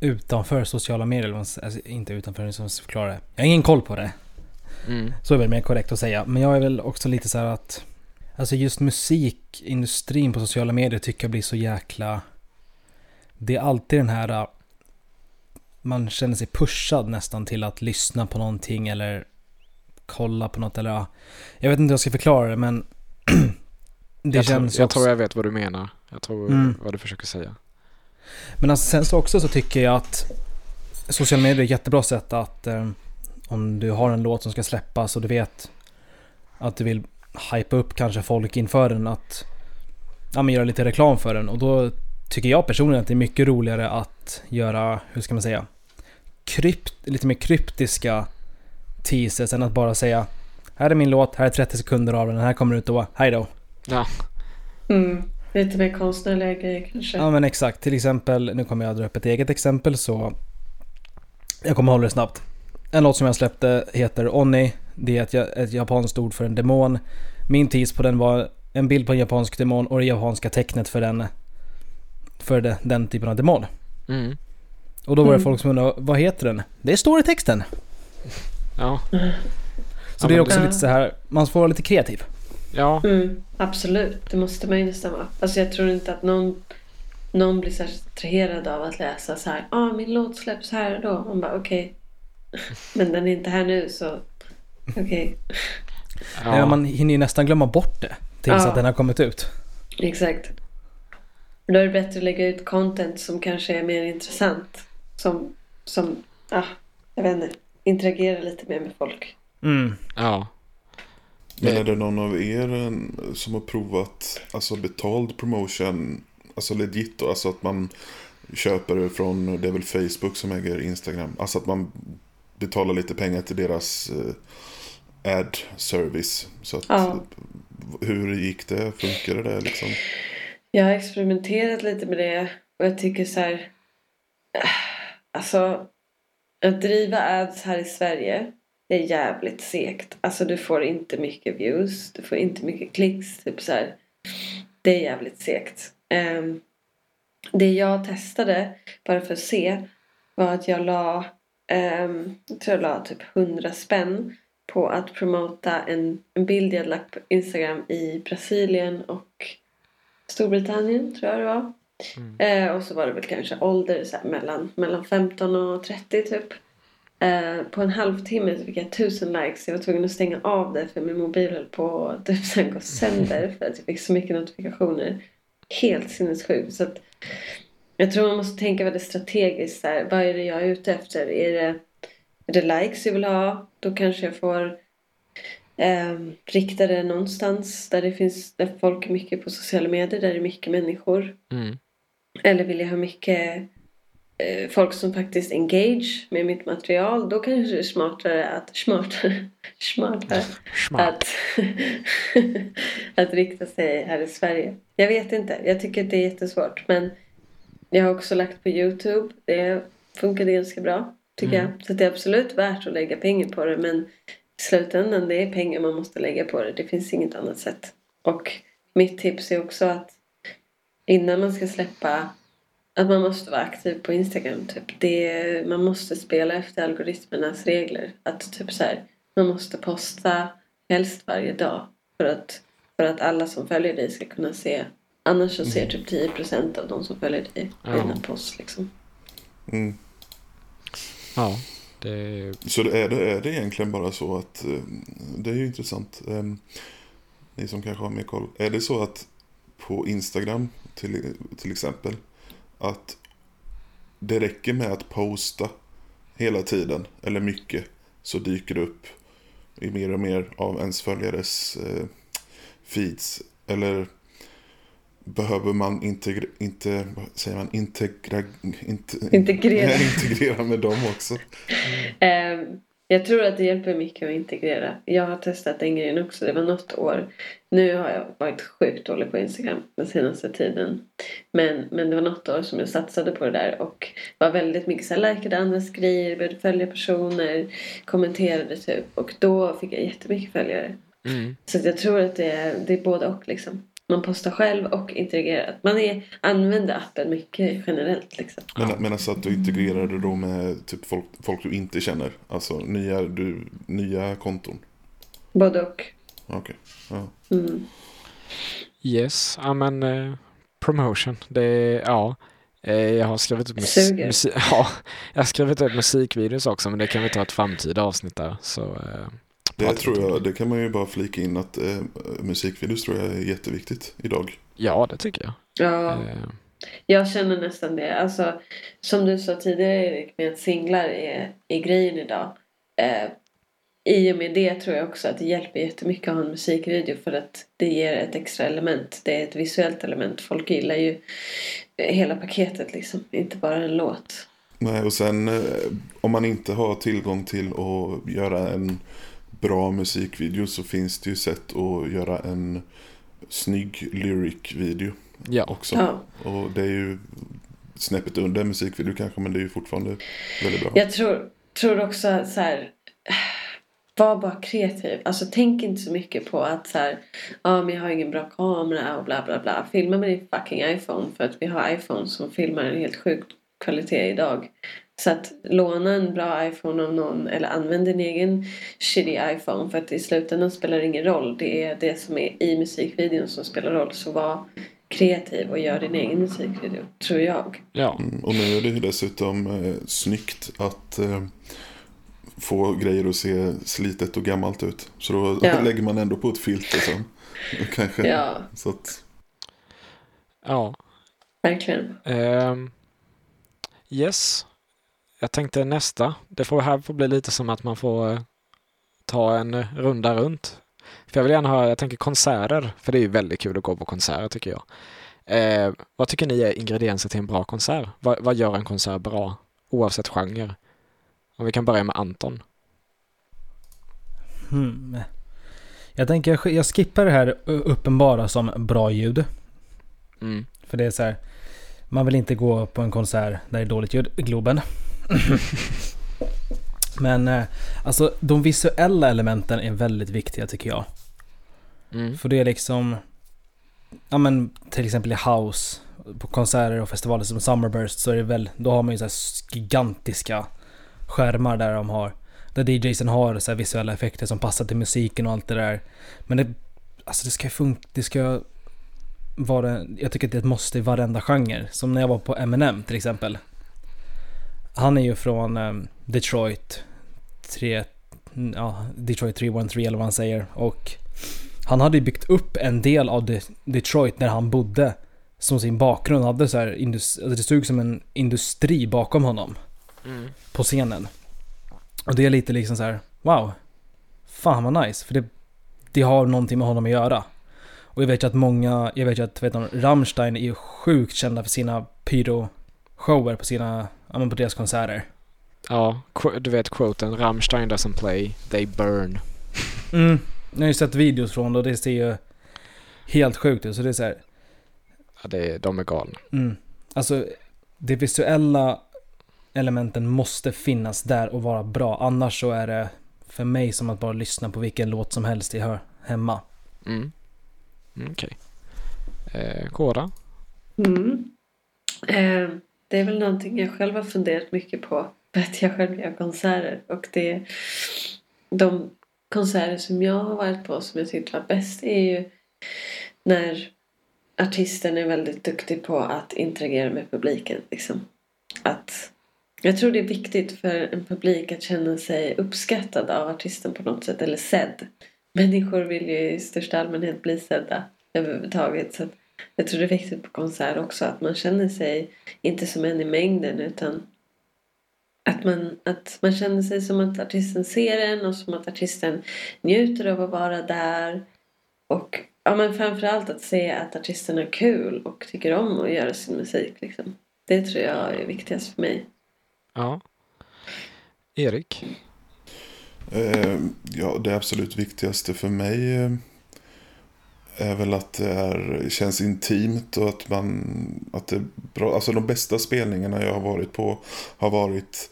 utanför sociala medier. Alltså, inte utanför, som förklara det. Jag har ingen koll på det. Mm. Så är väl mer korrekt att säga. Men jag är väl också lite så här att... Alltså just musikindustrin på sociala medier tycker jag blir så jäkla... Det är alltid den här... äh, Man känner sig pushad nästan till att lyssna på någonting eller kolla på något eller... ja. Jag vet inte hur jag ska förklara det men... det jag känns tror, jag också... tror jag vet vad du menar. Jag tror Mm. vad du försöker säga. Men alltså, sen så också så tycker jag att sociala medier är ett jättebra sätt att eh, om du har en låt som ska släppas och du vet att du vill hypa upp kanske folk inför den att ja, men göra lite reklam för den och då tycker jag personligen att det är mycket roligare att göra, hur ska man säga, krypt, lite mer kryptiska teasers än att bara säga här är min låt, här är 30 sekunder av den, här kommer ut då, hej då. Ja. Mm. Lite mer konstnärliga grejer kanske. Ja men exakt, till exempel, nu kommer jag dra upp ett eget exempel så jag kommer hålla det snabbt. En låt som jag släppte heter Onni. Det är ett, ett japanskt ord för en demon. Min tease på den var en bild på en japansk demon och det japanska tecknet för den, för det, den typen av demon. Mm. Och då var det Mm. folk som undrade, vad heter den? Det står i texten. Ja. Så Ja, det är också lite så här, man får vara lite kreativ. Ja. Mm, absolut, det måste man ju nästan vara. Alltså jag tror inte att någon, någon blir särskilt attraherad av att läsa så här. ah, min låt släpps här och då. Man bara okej. Men den är inte här nu så okej. Nej, ja. Man hinner ju nästan glömma bort det tills Ja. att den har kommit ut. Exakt. Då är det bättre att lägga ut content som kanske är mer intressant. Som, som ah, jag vet inte, interagerar lite mer med folk. Mm. ja. Men är det någon av er eh, som har provat alltså betald promotion, alltså legit då, alltså att man köper det från, det är väl Facebook som äger Instagram, alltså att man betalar lite pengar till deras eh, ad service. Så att, Ja. eh, hur gick det? Funkade det liksom? Jag har experimenterat lite med det och jag tycker så här. äh, Alltså att driva ads här i Sverige det är jävligt segt. Alltså du får inte mycket views, du får inte mycket klicks. Typ så här. Det är jävligt segt. Um, det jag testade bara för att se var att jag la, um, jag tror jag la typ 100 spänn på att promota en, en bild jag hade lagt på Instagram i Brasilien och Storbritannien tror jag det var. Mm. Eh, och så var det väl kanske ålder så här, mellan, mellan 15 och 30 typ. Eh, på en halvtimme så fick jag tusen likes. Jag var tvungen att stänga av det för min mobil höll på att typ, så här gå sönder för att jag fick så mycket notifikationer. Helt sinnessjukt. Så att jag tror man måste tänka väldigt strategiskt. Så här, vad är det jag är ute efter? Är det, är det likes jag vill ha? Då kanske jag får eh, rikta det någonstans där det finns där folk är mycket på sociala medier, där det är mycket människor. Mm. Eller vill jag ha mycket eh, folk som faktiskt engage med mitt material. Då kanske det är smartare att, smartare, smartare Smart. att, att rikta sig här i Sverige. Jag vet inte, jag tycker att det är jättesvårt. Men jag har också lagt på Youtube. Det funkade ganska bra tycker Mm. jag. Så det är absolut värt att lägga pengar på det. Men i slutändan det är pengar man måste lägga på det. Det finns inget annat sätt. Och mitt tips är också att innan man ska släppa att man måste vara aktiv på Instagram. Typ. Det, man måste spela efter algoritmernas regler. Att typ så här, man måste posta helst varje dag. För att, för att alla som följer dig ska kunna se. Annars så ser typ 10% av de som följer dig Ja. dina posts. Liksom. Mm. Ja. Det... Så det är, det, är det egentligen bara så att, eh, det är ju intressant, eh, ni som kanske har mer koll, är det så att på Instagram till, till exempel, att det räcker med att posta hela tiden, eller mycket, så dyker det upp i mer och mer av ens följares eh, feeds, eller behöver man integra, inte, säger man, integra, inte, Integrera. integrera med dem också? Ehm, jag tror att det hjälper mycket att integrera. Jag har testat den grejen också. Det var något år. Nu har jag varit sjukt dålig på Instagram den senaste tiden. Men, men det var något år som jag satsade på det där och var väldigt mycket så här, likade andras grejer, började följa personer, kommenterade typ. Och då fick jag jättemycket följare. Mm. Så jag tror att det är, det är både och liksom. Man postar själv och interagerar. Man är, använder appen mycket generellt liksom. Men, men alltså att du integrerar det då med typ folk, folk du inte känner? Alltså nya, du, nya konton? Både och. Okej. Ja. Mm. Yes, ja men eh, promotion. Det är, ja. Eh, jag har skrivit upp mus- Suger. musik, ja, jag har skrivit upp musikvideos också men det kan vi ta ett framtida avsnitt där. Så, eh, Det vi tror jag, det kan man ju bara flika in att eh, musikvideos tror jag är jätteviktigt idag. Ja, det tycker jag. Ja. Eh, Jag känner nästan det. Alltså, som du sa tidigare Erik, med att singlar är, är grejen idag. Eh, I och med det tror jag också att det hjälper jättemycket att ha en musikvideo för att det ger ett extra element. Det är ett visuellt element. Folk gillar ju hela paketet liksom, inte bara en låt. Nej, och sen eh, om man inte har tillgång till att göra en bra musikvideo så finns det ju sätt att göra en snygg lyric-video Ja. också. Ja. Och det är ju snäppet under musikvideo kanske, men det är ju fortfarande väldigt bra. Jag tror, tror också så här, var bara kreativ. Alltså tänk inte så mycket på att så här, ja men jag har ingen bra kamera och bla bla bla. Filma med din fucking iPhone för att vi har iPhone som filmar en helt sjuk kvalitet idag. Så att låna en bra iPhone av någon eller använd din egen shitty iPhone för att i slutändan spelar det ingen roll. Det är det som är i musikvideon som spelar roll. Så var kreativ och gör din egen musikvideo, tror jag. Ja. Mm, och nu är det ju dessutom eh, snyggt att eh, få grejer att se slitet och gammalt ut. Så då Ja. lägger man ändå på ett filter sen. Kanske. Ja, Så att, Ja. verkligen. Ehm, yes. Jag tänkte nästa. Det får här får bli lite som att man får eh, ta en runda runt. För jag vill gärna ha, jag tänker konserter, för det är ju väldigt kul att gå på konserter tycker jag. Eh, vad tycker ni är ingredienser till en bra konsert? Vad, vad gör en konsert bra? Oavsett genre. Om vi kan börja med Anton. Hmm. Jag tänker jag, jag skippar det här uppenbara som bra ljud. Mm. För det är så här. Man vill inte gå på en konsert där det är dåligt ljud. Globen. Men eh, alltså de visuella elementen är väldigt viktiga tycker jag. Mm. För det är liksom... Ja men till exempel i house. På konserter och festivaler som Summerburst så är det väl... Då har man ju så här gigantiska skärmar där de har... Där DJsen har så visuella effekter som passar till musiken och allt det där. Men det... Alltså det ska funka... Det ska vara... Jag tycker att det är ett måste i varenda genre. Som när jag var på Eminem till exempel. Han är ju från ehm, Detroit. 3... Ja, Detroit 313 eller vad han säger. Och han hade ju byggt upp en del av De- Detroit där han bodde som sin bakgrund. Hade så här alltså det ut som en industri bakom honom Mm. på scenen. Och det är lite liksom så här: wow. Fan vad nice. För det, det har någonting med honom att göra. Och jag vet ju att många, jag vet ju att vet du, Rammstein är ju sjukt kända för sina pyro-shower på sina, ja men på deras konserter. Ja, du vet quoten Rammstein doesn't play, they burn. Mm. Jag har ju sett videos från det och det ser ju helt sjukt ut. Så det är så här, Ja, det, de är galna. Mm. Alltså, de visuella elementen måste finnas där och vara bra. Annars så är det för mig som att bara lyssna på vilken låt som helst jag hör hemma. Mm. Mm, Okej. Eh, Kora? Mm. Eh, det är väl någonting jag själv har funderat mycket på. För att jag själv gör konserter. Och det de konserter som jag har varit på som jag tyckte var bäst är ju när artisten är väldigt duktig på att interagera med publiken. Liksom. Att, jag tror det är viktigt för en publik att känna sig uppskattad av artisten på något sätt. Eller sedd. Människor vill ju i största allmänhet bli sedda överhuvudtaget. Så att jag tror det är viktigt på konsert också att man känner sig inte som en i mängden utan att man, att man känner sig som att artisten ser en och som att artisten njuter av att vara där. Och ja, men framförallt att se att artisten har kul och tycker om att göra sin musik. Liksom. Det tror jag är viktigast för mig. Ja. Erik? Eh, ja, det absolut viktigaste för mig eh, är väl att det är, känns intimt och att man... Att det är bra. Alltså de bästa spelningarna jag har varit på har varit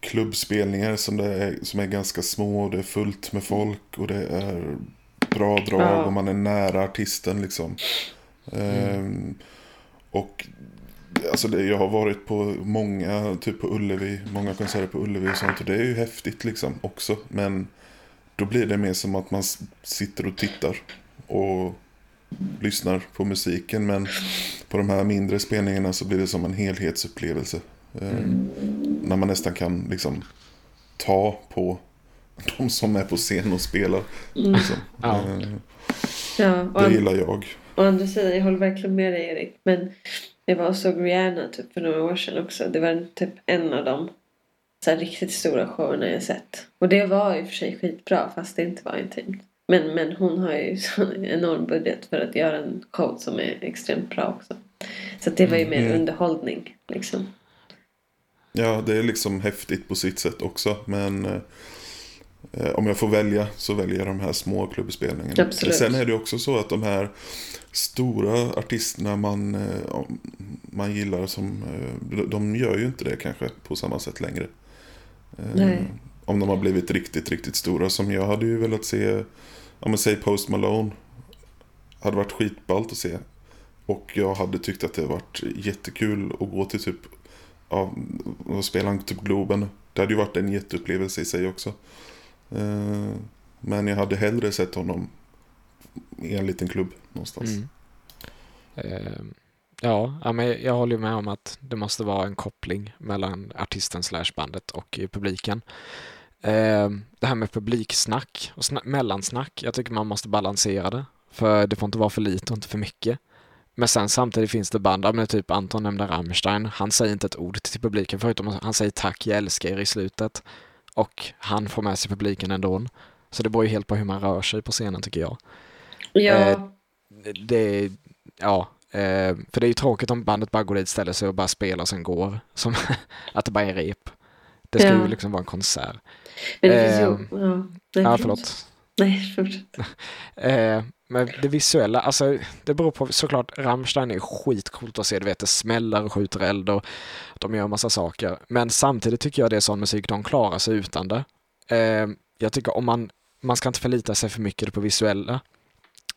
klubbspelningar som, det är, som är ganska små och det är fullt med folk och det är bra drag och man är nära artisten liksom. Ehm, och alltså det, jag har varit på många, typ på Ullevi, många konserter på Ullevi och sånt och det är ju häftigt liksom också. Men då blir det mer som att man sitter och tittar och lyssnar på musiken. Men på de här mindre spelningarna så blir det som en helhetsupplevelse. Ehm, När man nästan kan liksom ta på de som är på scen och spelar. Liksom. Ja. Ehm, Ja, Det gillar jag. Å andra sidan, jag håller verkligen med dig Erik. Men Jag var och såg Rihanna typ för några år sedan också. Det var typ en av de så här, riktigt stora showerna jag sett. Och det var i och för sig skitbra fast det inte var intimt. Men, men hon har ju sån enorm budget för att göra en show som är extremt bra också. Så det var ju mer Mm. underhållning liksom. Ja, det är liksom häftigt på sitt sätt också. Men eh, om jag får välja så väljer jag de här små klubbspelningarna. Absolut. Sen är det också så att de här stora artisterna man, eh, man gillar som, eh, de gör ju inte det kanske på samma sätt längre. Eh, Nej. Om de har blivit riktigt, riktigt stora. Som jag hade ju velat se, ja men säg Post Malone. Hade varit skitballt att se. Och jag hade tyckt att det varit jättekul att gå till typ, ja, och spela en typ Globen. Det hade ju varit en jätteupplevelse i sig också. Eh, men jag hade hellre sett honom i en liten klubb någonstans. Mm. Eh, ja, men jag håller med om att det måste vara en koppling mellan artisten slash bandet och publiken. Eh, det här med publiksnack och sna- mellansnack, jag tycker man måste balansera det. För det får inte vara för lite och inte för mycket. Men sen samtidigt finns det band, men typ Anton nämnde Rammstein, han säger inte ett ord till publiken förutom att han säger tack, jag älskar er i slutet. Och han får med sig publiken ändå. Så det beror ju helt på hur man rör sig på scenen tycker jag. Ja, Eh, det, ja, eh, för det är ju tråkigt om bandet bara går dit, ställer sig och bara spelar och sen går. Som att det bara är rep. Det ska Ja. ju liksom vara en konsert. Men det finns ehm, ju... Ja, nej, Ja, förlåt. Nej, fortsätt. Eh, men det visuella, alltså det beror på såklart, Rammstein är skitcoolt att se, du vet det smäller och skjuter eld och de gör massa saker. Men samtidigt tycker jag det är sån musik, de klarar sig utan det. Eh, jag tycker om man, man ska inte förlita sig för mycket på visuella.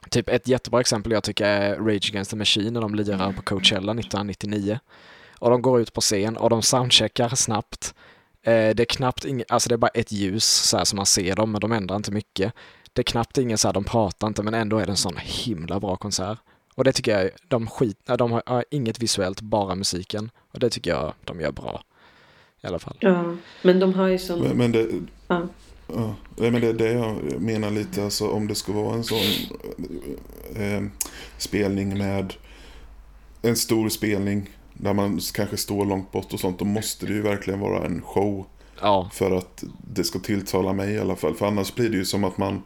Typ ett jättebra exempel jag tycker är Rage Against the Machine när de lirar på Coachella 1999. Och de går ut på scen och de soundcheckar snabbt. Eh, det är knappt inget, alltså det är bara ett ljus så här som man ser dem, men de ändrar inte mycket. Det är knappt ingen så här, de pratar inte, men ändå är det en sån himla bra konsert. Och det tycker jag, de skit, de har, har inget visuellt, bara musiken. Och det tycker jag de gör bra. I alla fall. Ja, men de har ju som... Men, men det, Ja. Ja, nej, men det är det jag menar lite, alltså om det ska vara en sån eh, spelning med en stor spelning där man kanske står långt bort och sånt, då måste det ju verkligen vara en show Ja, för att det ska tilltala mig i alla fall. För annars blir det ju som att man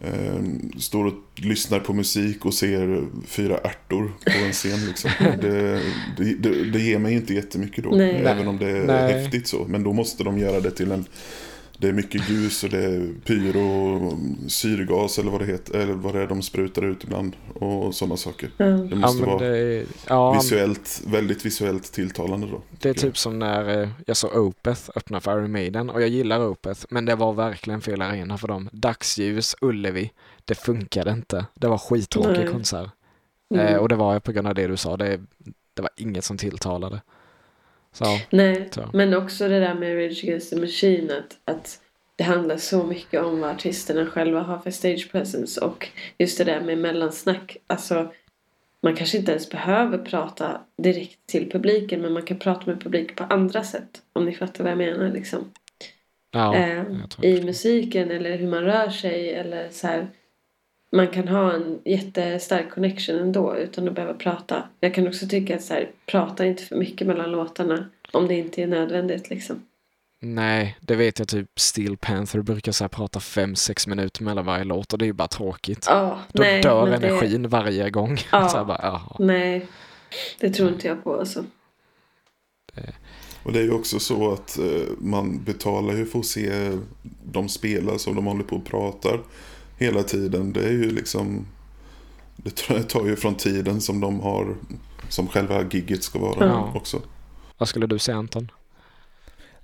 eh, står och lyssnar på musik och ser fyra ärtor på en scen. Liksom. Det, det, det, det ger mig inte jättemycket då, Nej. även om det är Nej. häftigt så. Men då måste de göra det till en det är mycket ljus och det är pyro och syrgas eller vad det heter. Eller vad det är de sprutar ut ibland. Och sådana saker. Ja. Det ja måste men vara det är, ja, visuellt, väldigt visuellt tilltalande då. det är typ som när eh, jag såg Opeth öppna för Iron Maiden och jag gillar Opeth, men det var verkligen fel arena för dem. Dagsljus, Ullevi, det funkade inte. Det var skittråkig konsert. Mm. Eh, och det var på grund av det du sa, det, det var inget som tilltalade. Så, Nej, Så. men också det där med Rage Against the Machine att, att det handlar så mycket om vad artisterna själva har för stage presence och just det där med mellansnack. Alltså, man kanske inte ens behöver prata direkt till publiken men man kan prata med publiken på andra sätt. Om ni fattar vad jag menar liksom. ja, eh, jag I musiken eller hur man rör sig eller så här. Man kan ha en jättestark connection ändå utan att behöva prata. Jag kan också tycka att så här, prata inte för mycket mellan låtarna om det inte är nödvändigt liksom. Nej, det vet jag typ Steel Panther brukar så här prata 5-6 minuter mellan varje låt och det är ju bara tråkigt. Ja, Då nej, dör men det- energin varje gång. Ja. så här bara, jaha. Nej, det tror inte jag på alltså. Och det är ju också så att eh, man betalar ju för att se de spela som de håller på och pratar hela tiden. Det är ju liksom det tar- ju från tiden som de har som själva gigget ska vara Ja. också. Vad skulle du säga Anton?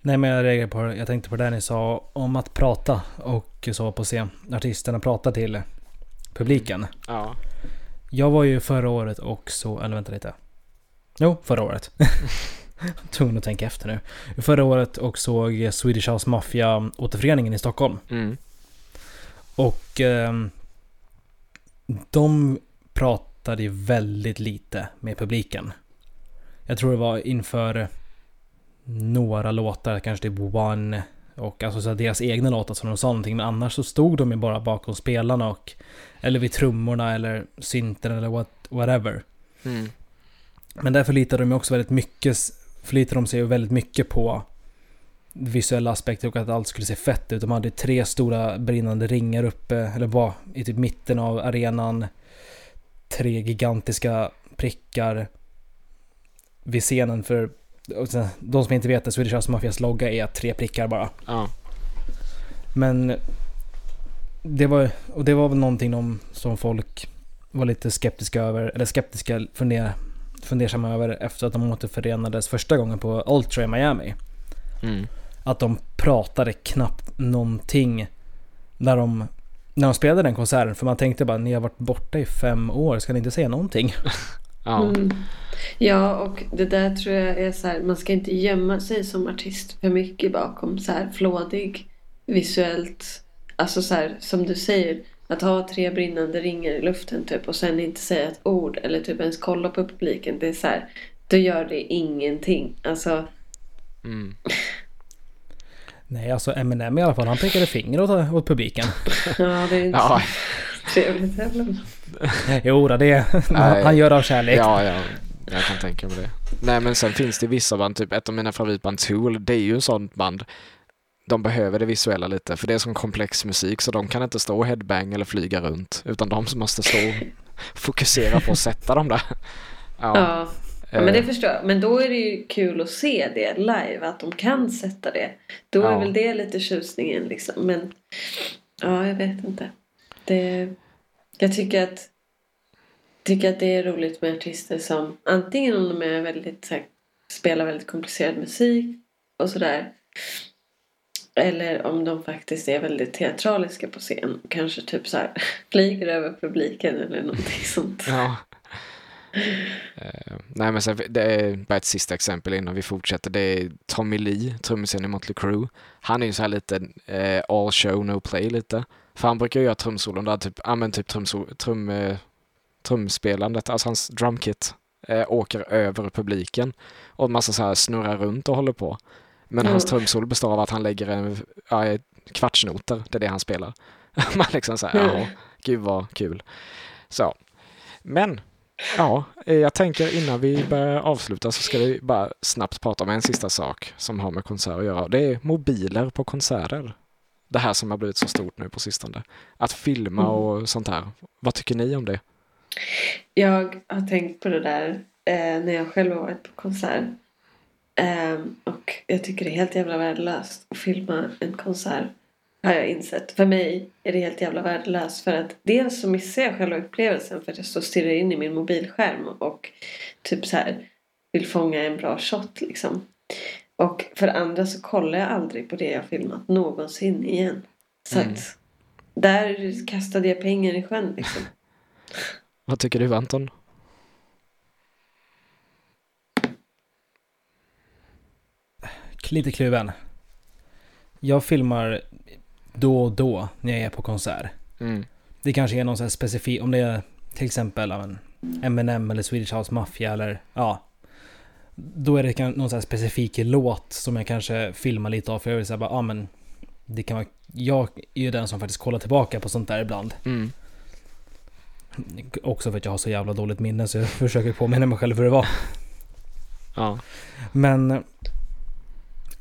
Nej men jag reagerade på, jag tänkte på det ni sa om att prata och så på scen. Artisterna prata till publiken. Ja. Jag var ju förra året och så, eller vänta lite. Jo, förra året. Tvungen att tänka efter nu. Förra året och såg Swedish House Mafia återföreningen i Stockholm. Mm. Och ehm, de pratade väldigt lite med publiken. Jag tror det var inför några låtar, kanske typ One och alltså så deras egna låtar som de sa någonting. Men annars så stod de ju bara bakom spelarna och eller vid trummorna eller synten eller what, whatever. Mm. Men där förlitar de ju också väldigt mycket, förlitar de sig ju väldigt mycket på visuella aspekter och att allt skulle se fett ut. De hade tre stora brinnande ringar uppe, eller var i typ mitten av arenan. Tre gigantiska prickar vid scenen för sen, de som inte vet det, Swedish House Mafias logga är tre prickar bara. Ja. Men det var, och det var väl någonting de, som folk var lite skeptiska över, eller skeptiska funder, fundersamma över efter att de återförenades första gången på Ultra i Miami. Mm. Att de pratade knappt någonting när de, när de spelade den konserten. För man tänkte bara, ni har varit borta i fem år, ska ni inte säga någonting? Ja. Mm. Ja, och det där tror jag är så här, man ska inte gömma sig som artist för mycket bakom så här flådig visuellt. Alltså så här, som du säger, att ha tre brinnande ringar i luften typ och sen inte säga ett ord eller typ ens kolla på publiken. Det är så här, då gör det ingenting. Alltså, Mm. Nej, alltså Eminem i alla fall, han pekade finger åt, åt publiken. ja det är inte Ja, så trevligt heller. Jo, det, Nej. han gör det av kärlek. ja, ja, jag kan tänka mig det. Nej, men sen finns det vissa band, typ ett av mina favoritband, Tool, det är ju sånt band. De behöver det visuella lite, för det är som komplex musik, så de kan inte stå och headbang eller flyga runt, utan de måste stå och fokusera på att sätta dem där. Ja, Ja. Ja, men det eh, förstår jag. Men då är det ju kul att se det live, att de kan sätta det. Då är Ja. väl det lite tjusningen liksom. Men ja, jag vet inte. Det, jag tycker att, tycker att det är roligt med artister som antingen om de är väldigt, här, spelar väldigt komplicerad musik och sådär. Eller om de faktiskt är väldigt teatraliska på scen. Kanske typ så här flyger över publiken eller någonting sånt. Ja. Eh, nej men sen, det är bara ett sista exempel innan vi fortsätter. Det är Tommy Lee, trummisen i Motley Crue. Han är ju så här lite eh, all show no play lite. För han brukar göra trumsolon där typ, ja men typ trum, eh, trumspelandet, alltså hans drumkit åker över publiken och massa så här snurrar runt och håller på. Men hans Mm. trumsolo består av att han lägger en ja, kvartsnoter, det är det han spelar. Man liksom så här, Mm. gud vad kul. Så, men Ja, eh, jag tänker innan vi börjar avsluta så ska vi bara snabbt prata om en sista sak som har med konserter att göra. Det är mobiler på konserter. Det här som har blivit så stort nu på sistone. Att filma Mm. och sånt här. Vad tycker ni om det? Jag har tänkt på det där eh, när jag själv har varit på konsert. Ehm, och jag tycker det är helt jävla värdelöst att filma en konsert. Har jag insett. För mig är det helt jävla värdelöst. För att dels så missar jag själva upplevelsen för att jag står och stirrar in i min mobilskärm och typ så här vill fånga en bra shot liksom. Och för andra så kollar jag aldrig på det jag filmat någonsin igen. Så Mm. att där kastade jag pengar i sjön liksom. Vad tycker du Anton? Lite kluven. Jag filmar då och då när jag är på konsert. Mm. Det kanske är någon sån här specifik, om det är till exempel men, Eminem eller Swedish House Mafia eller ja. Då är det någon sån här specifik låt som jag kanske filmar lite av för jag vill säga bara, ja men det kan vara, jag är ju den som faktiskt kollar tillbaka på sånt där ibland. Mm. Också för att jag har så jävla dåligt minne så jag försöker påminna mig själv hur det var. Ja. Men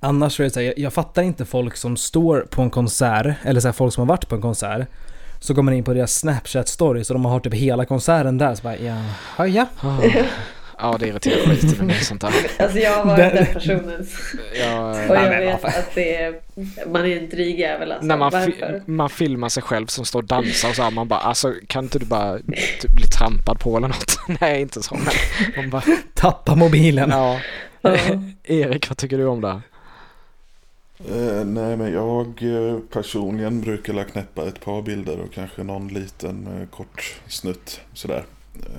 annars så är det så här, jag, jag fattar inte folk som står på en konsert, eller så här, folk som har varit på en konsert. Så går man in på deras Snapchat stories och de har typ hela konserten där. Så bara, ja, ja. Ah. Ja, det irriterar skiten mig sånt där. Alltså jag har varit Den- den personen. Jag, Och jag vet vad fan. att det är, man är en dryg jävel alltså. när man, Varför? fi- man filmar sig själv som står och dansar och så här, man bara alltså kan inte du bara typ, bli trampad på eller något? Nej, inte så men man bara, Tappa mobilen. ja. Ja. Erik, vad tycker du om det? Eh, nej, men jag eh, personligen brukar la knäppa ett par bilder och kanske någon liten eh, kort snutt sådär.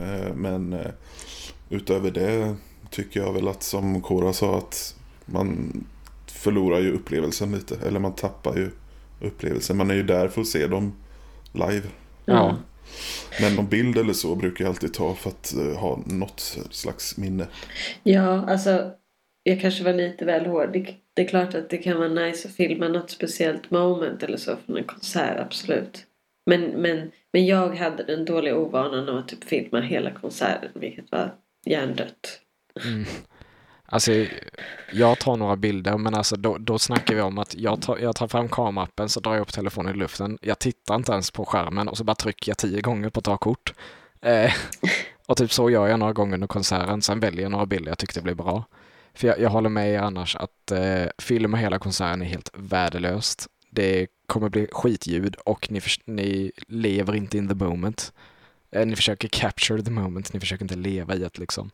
Eh, men eh, utöver det tycker jag väl att som Kora sa att man förlorar ju upplevelsen lite. Eller man tappar ju upplevelsen. Man är ju där för att se dem live. Ja. Men någon bild eller så brukar jag alltid ta för att eh, ha något slags minne. ja, alltså jag kanske var lite väl hård. Det, är klart att det kan vara nice att filma något speciellt moment eller så från en konsert, absolut. Men, men, men jag hade den dåliga ovanan av att typ filma hela konserten, vilket var hjärndött. Mm. Alltså, jag tar några bilder, men alltså då, då snackar vi om att jag tar, jag tar fram kamerappen, så drar jag upp telefonen i luften. Jag tittar inte ens på skärmen och så bara trycker jag tio gånger på ta kort. Eh, och typ så gör jag några gånger under konserten. Sen väljer jag några bilder jag tyckte blev bra. För jag, jag håller med er annars att eh, filma hela konserten är helt värdelöst. Det kommer bli skitljud och ni, ni lever inte in the moment. Eh, ni försöker capture the moment, ni försöker inte leva i det liksom.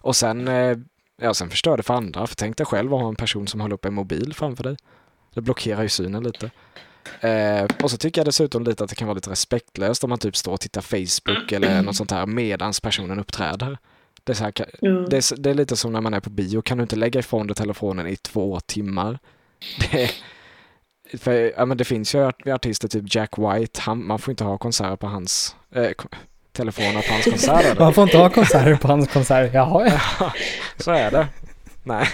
Och sen, eh, ja, sen förstör det för andra. För tänk dig själv att ha en person som håller upp en mobil framför dig. Det blockerar ju synen lite. Eh, och så tycker jag dessutom lite att det kan vara lite respektlöst om man typ står och tittar Facebook eller något sånt här medans personen uppträder. Det är, så här, Ja. det, är, det är lite som när man är på bio, kan du inte lägga ifrån dig telefonen i två timmar? Det, för, ja, men det finns ju art- artister, typ Jack White, han, man får inte ha konserter på hans, eh, ko- telefoner på hans konserter. Man får inte ha konserter på hans konsert. Jaha, ja. Så är det. Nej,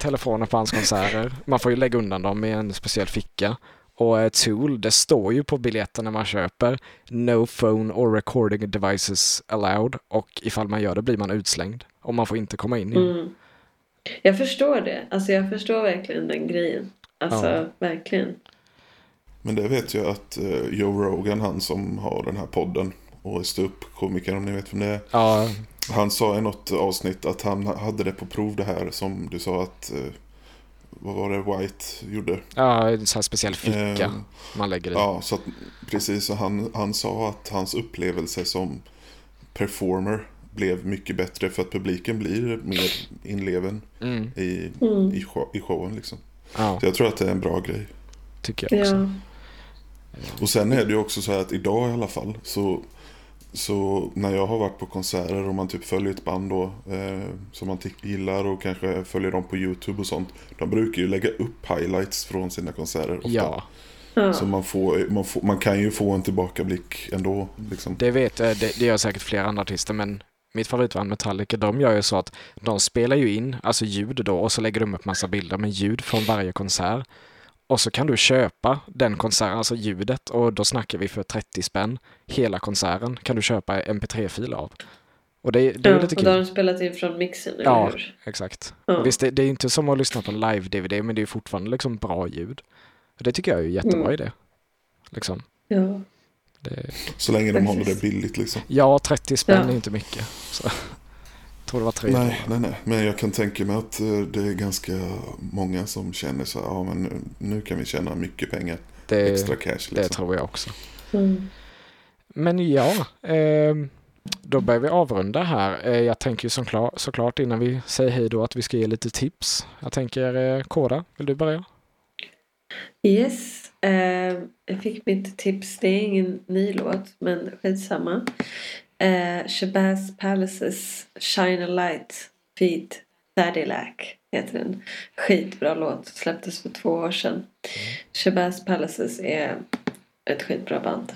telefoner på hans konserter. Man får ju lägga undan dem i en speciell ficka. Och eh, Tool, det står ju på biljetten när man köper No phone or recording devices allowed. Och ifall man gör det blir man utslängd. Och man får inte komma in igen. Mm. Jag förstår det. Alltså jag förstår verkligen den grejen. Alltså Ja. verkligen. Men det vet jag att eh, Joe Rogan, han som har den här podden och är ståuppkomiker om ni vet vem det är. Ja, Han sa i något avsnitt att han hade det på prov det här som du sa att eh, vad var det White gjorde? ja, en sån här speciell ficka Eh, man lägger i. Ja, så att, precis. Så han, han sa att hans upplevelse som performer blev mycket bättre för att publiken blir mer inleven Mm, i, Mm. i, show, i showen. Liksom. ja, Så jag tror att det är en bra grej. tycker jag också. Ja. Och sen är det ju också så här att idag i alla fall så, så när jag har varit på konserter och man typ följer ett band då eh, som man ty- gillar och kanske följer dem på YouTube och sånt. De brukar ju lägga upp highlights från sina konserter ofta. Ja, Ja. Så man, får, man, får, man kan ju få en tillbakablick ändå. Liksom. det vet jag. Det, det gör säkert flera andra artister, men mitt favoritband Metallica, de gör ju så att de spelar ju in, alltså ljud då, och så lägger de upp massa bilder med ljud från varje konsert. Och så kan du köpa den konserten, alltså ljudet, och då snackar vi för 30 spänn. Hela konserten kan du köpa mp3-fil av. Och det, det är ja. lite Och då har kul. de spelat in från mixen, eller Ja. hur? Exakt. Ja. Visst, det, det är ju inte som att lyssna på live-DVD, men det är fortfarande liksom bra ljud. Och det tycker jag är ju jättebra Mm. idé. Liksom. Ja. Det, Så länge de håller det billigt liksom. ja, 30 spänn Ja. är inte mycket. Så. Tror det var tre. Nej, nej, nej. Men jag kan tänka mig att eh, det är ganska många som känner så här, ja men nu, nu kan vi tjäna mycket pengar. det, Extra cash det liksom. tror jag också. Mm. Men ja, ehm, då börjar vi avrunda här. Eh, jag tänker ju såklart, såklart innan vi säger hej då att vi ska ge lite tips. Jag tänker, eh, Koda, vill du börja? Yes. Eh, jag fick mitt tips. Det är ingen ny låt, men skitsamma. Eh, Shabazz Palaces Shine a Light feat Cadillac heter den. Skitbra låt. Släpptes för två år sedan. Shabazz Palaces är ett skitbra band.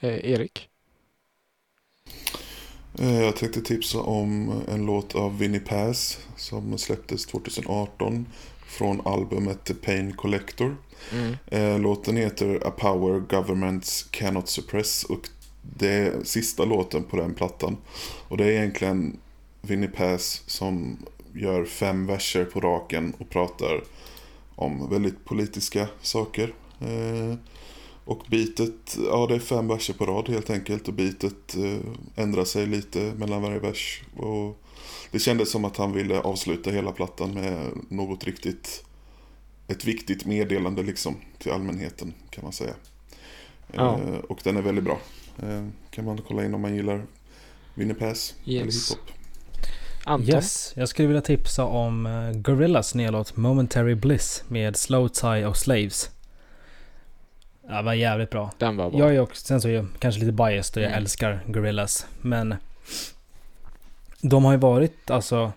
Eh, Erik? Eh, Jag tänkte tipsa om en låt av Vinnie Paz som släpptes 2018 från albumet The Pain Collector. Mm. Eh, Låten heter A Power Governments Cannot Suppress och det är sista låten på den plattan. Och det är egentligen Vinnie Paz som gör fem verser på raken och pratar om väldigt politiska saker. Eh, och bitet, ja det är fem verser på rad helt enkelt och bitet eh, ändrar sig lite mellan varje vers. Och det kändes som att han ville avsluta hela plattan med något riktigt, ett viktigt meddelande liksom till allmänheten kan man säga. Ja. Eh, och den är väldigt bra. Eh, kan man kolla in om man gillar Winnie Pass eller Yes. hiphop. Anton? Yes, jag skulle vilja tipsa om uh, Gorillas nya låt Momentary Bliss med Slow Tie och Slaves. Ja, det var jävligt bra. Den var bra. Jag är också, sen så är jag kanske lite biased och jag Mm. älskar Gorillas. Men de har ju varit, alltså...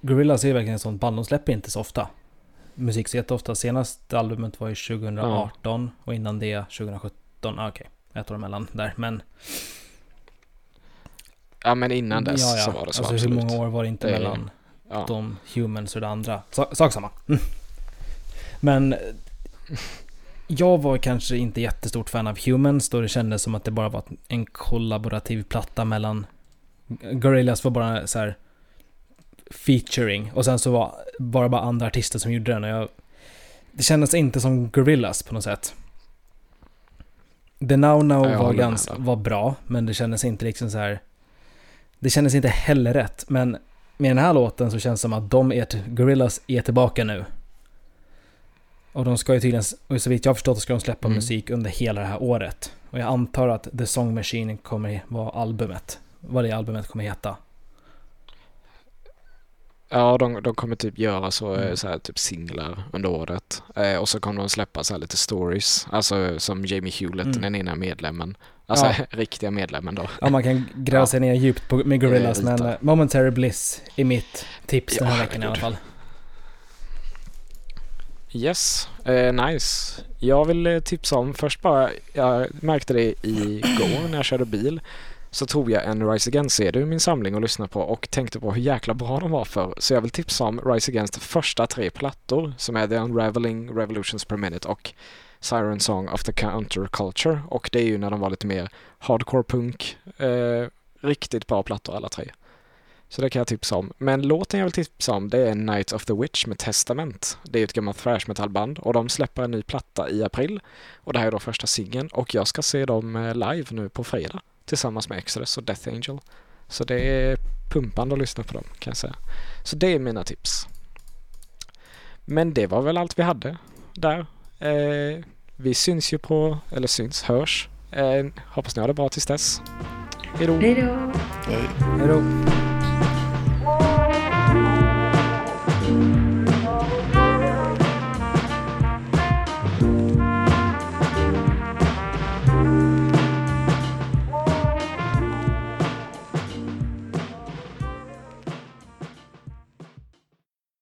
Gorillas är verkligen ett sånt band, de släpper inte så ofta. Musik så jätteofta. Senaste albumet var ju 2018 och innan det 2017. Ah, Okej, ett år emellan där. Men Ja, men innan dess ja, ja. så var det så alltså, absolut. hur många år var det inte Det är- mellan Ja. de humans och det andra? Sa- Sak samma. Mm. Men... Jag var kanske inte jättestort fan av Humans då det kändes som att det bara var en kollaborativ platta mellan Gorillaz var bara så här featuring och sen så var bara bara andra artister som gjorde den och jag, det kändes inte som Gorillaz på något sätt. The Now Now Ja, var, ganska, där. var bra, men det kändes inte liksom så här. Det kändes inte heller rätt, men med den här låten så känns det som att de är, Gorillaz är tillbaka nu. Och de ska ju tydligen, och så vitt jag har förstått ska de släppa Mm. musik under hela det här året. Och jag antar att The Song Machine kommer vara albumet. Vad det albumet kommer heta. Ja, de, de kommer typ göra så, eh, Mm. så här, typ singlar under året. Eh, och så kommer de släppa så lite stories, alltså som Jamie Hewlett, Mm. den ena medlemmen. Alltså Ja. riktiga medlemmen då. Ja, man kan gräva Ja. sig ner djupt på, med Gorillaz, Eh, men eh, Momentary Bliss är mitt tips den här Ja, veckan i alla fall. Yes, eh, nice. Jag vill tipsa om, först bara, jag märkte det igår när jag körde bil. Så tog jag en Rise Against-CD ur min samling och lyssnade på och tänkte på hur jäkla bra de var för. Så jag vill tipsa om Rise Against första tre plattor som är The Unraveling Revolutions Per Minute och Siren Song of the Counterculture. Och det är ju när de var lite mer hardcore punk. Eh, riktigt bra plattor alla tre. Så det kan jag tipsa om. Men låten jag vill tipsa om det är Night of the Witch med Testament. Det är ett gammalt thrash metalband och de släpper en ny platta i april. Och det här är då första singeln och jag ska se dem eh, live nu på fredag tillsammans med Exodus och Death Angel. Så det är pumpande att lyssna på dem kan jag säga. Så det är mina tips. Men det var väl allt vi hade där. Eh, vi syns ju på, eller syns, hörs. Eh, hoppas ni har det bra tills dess. Hej då! Hej då!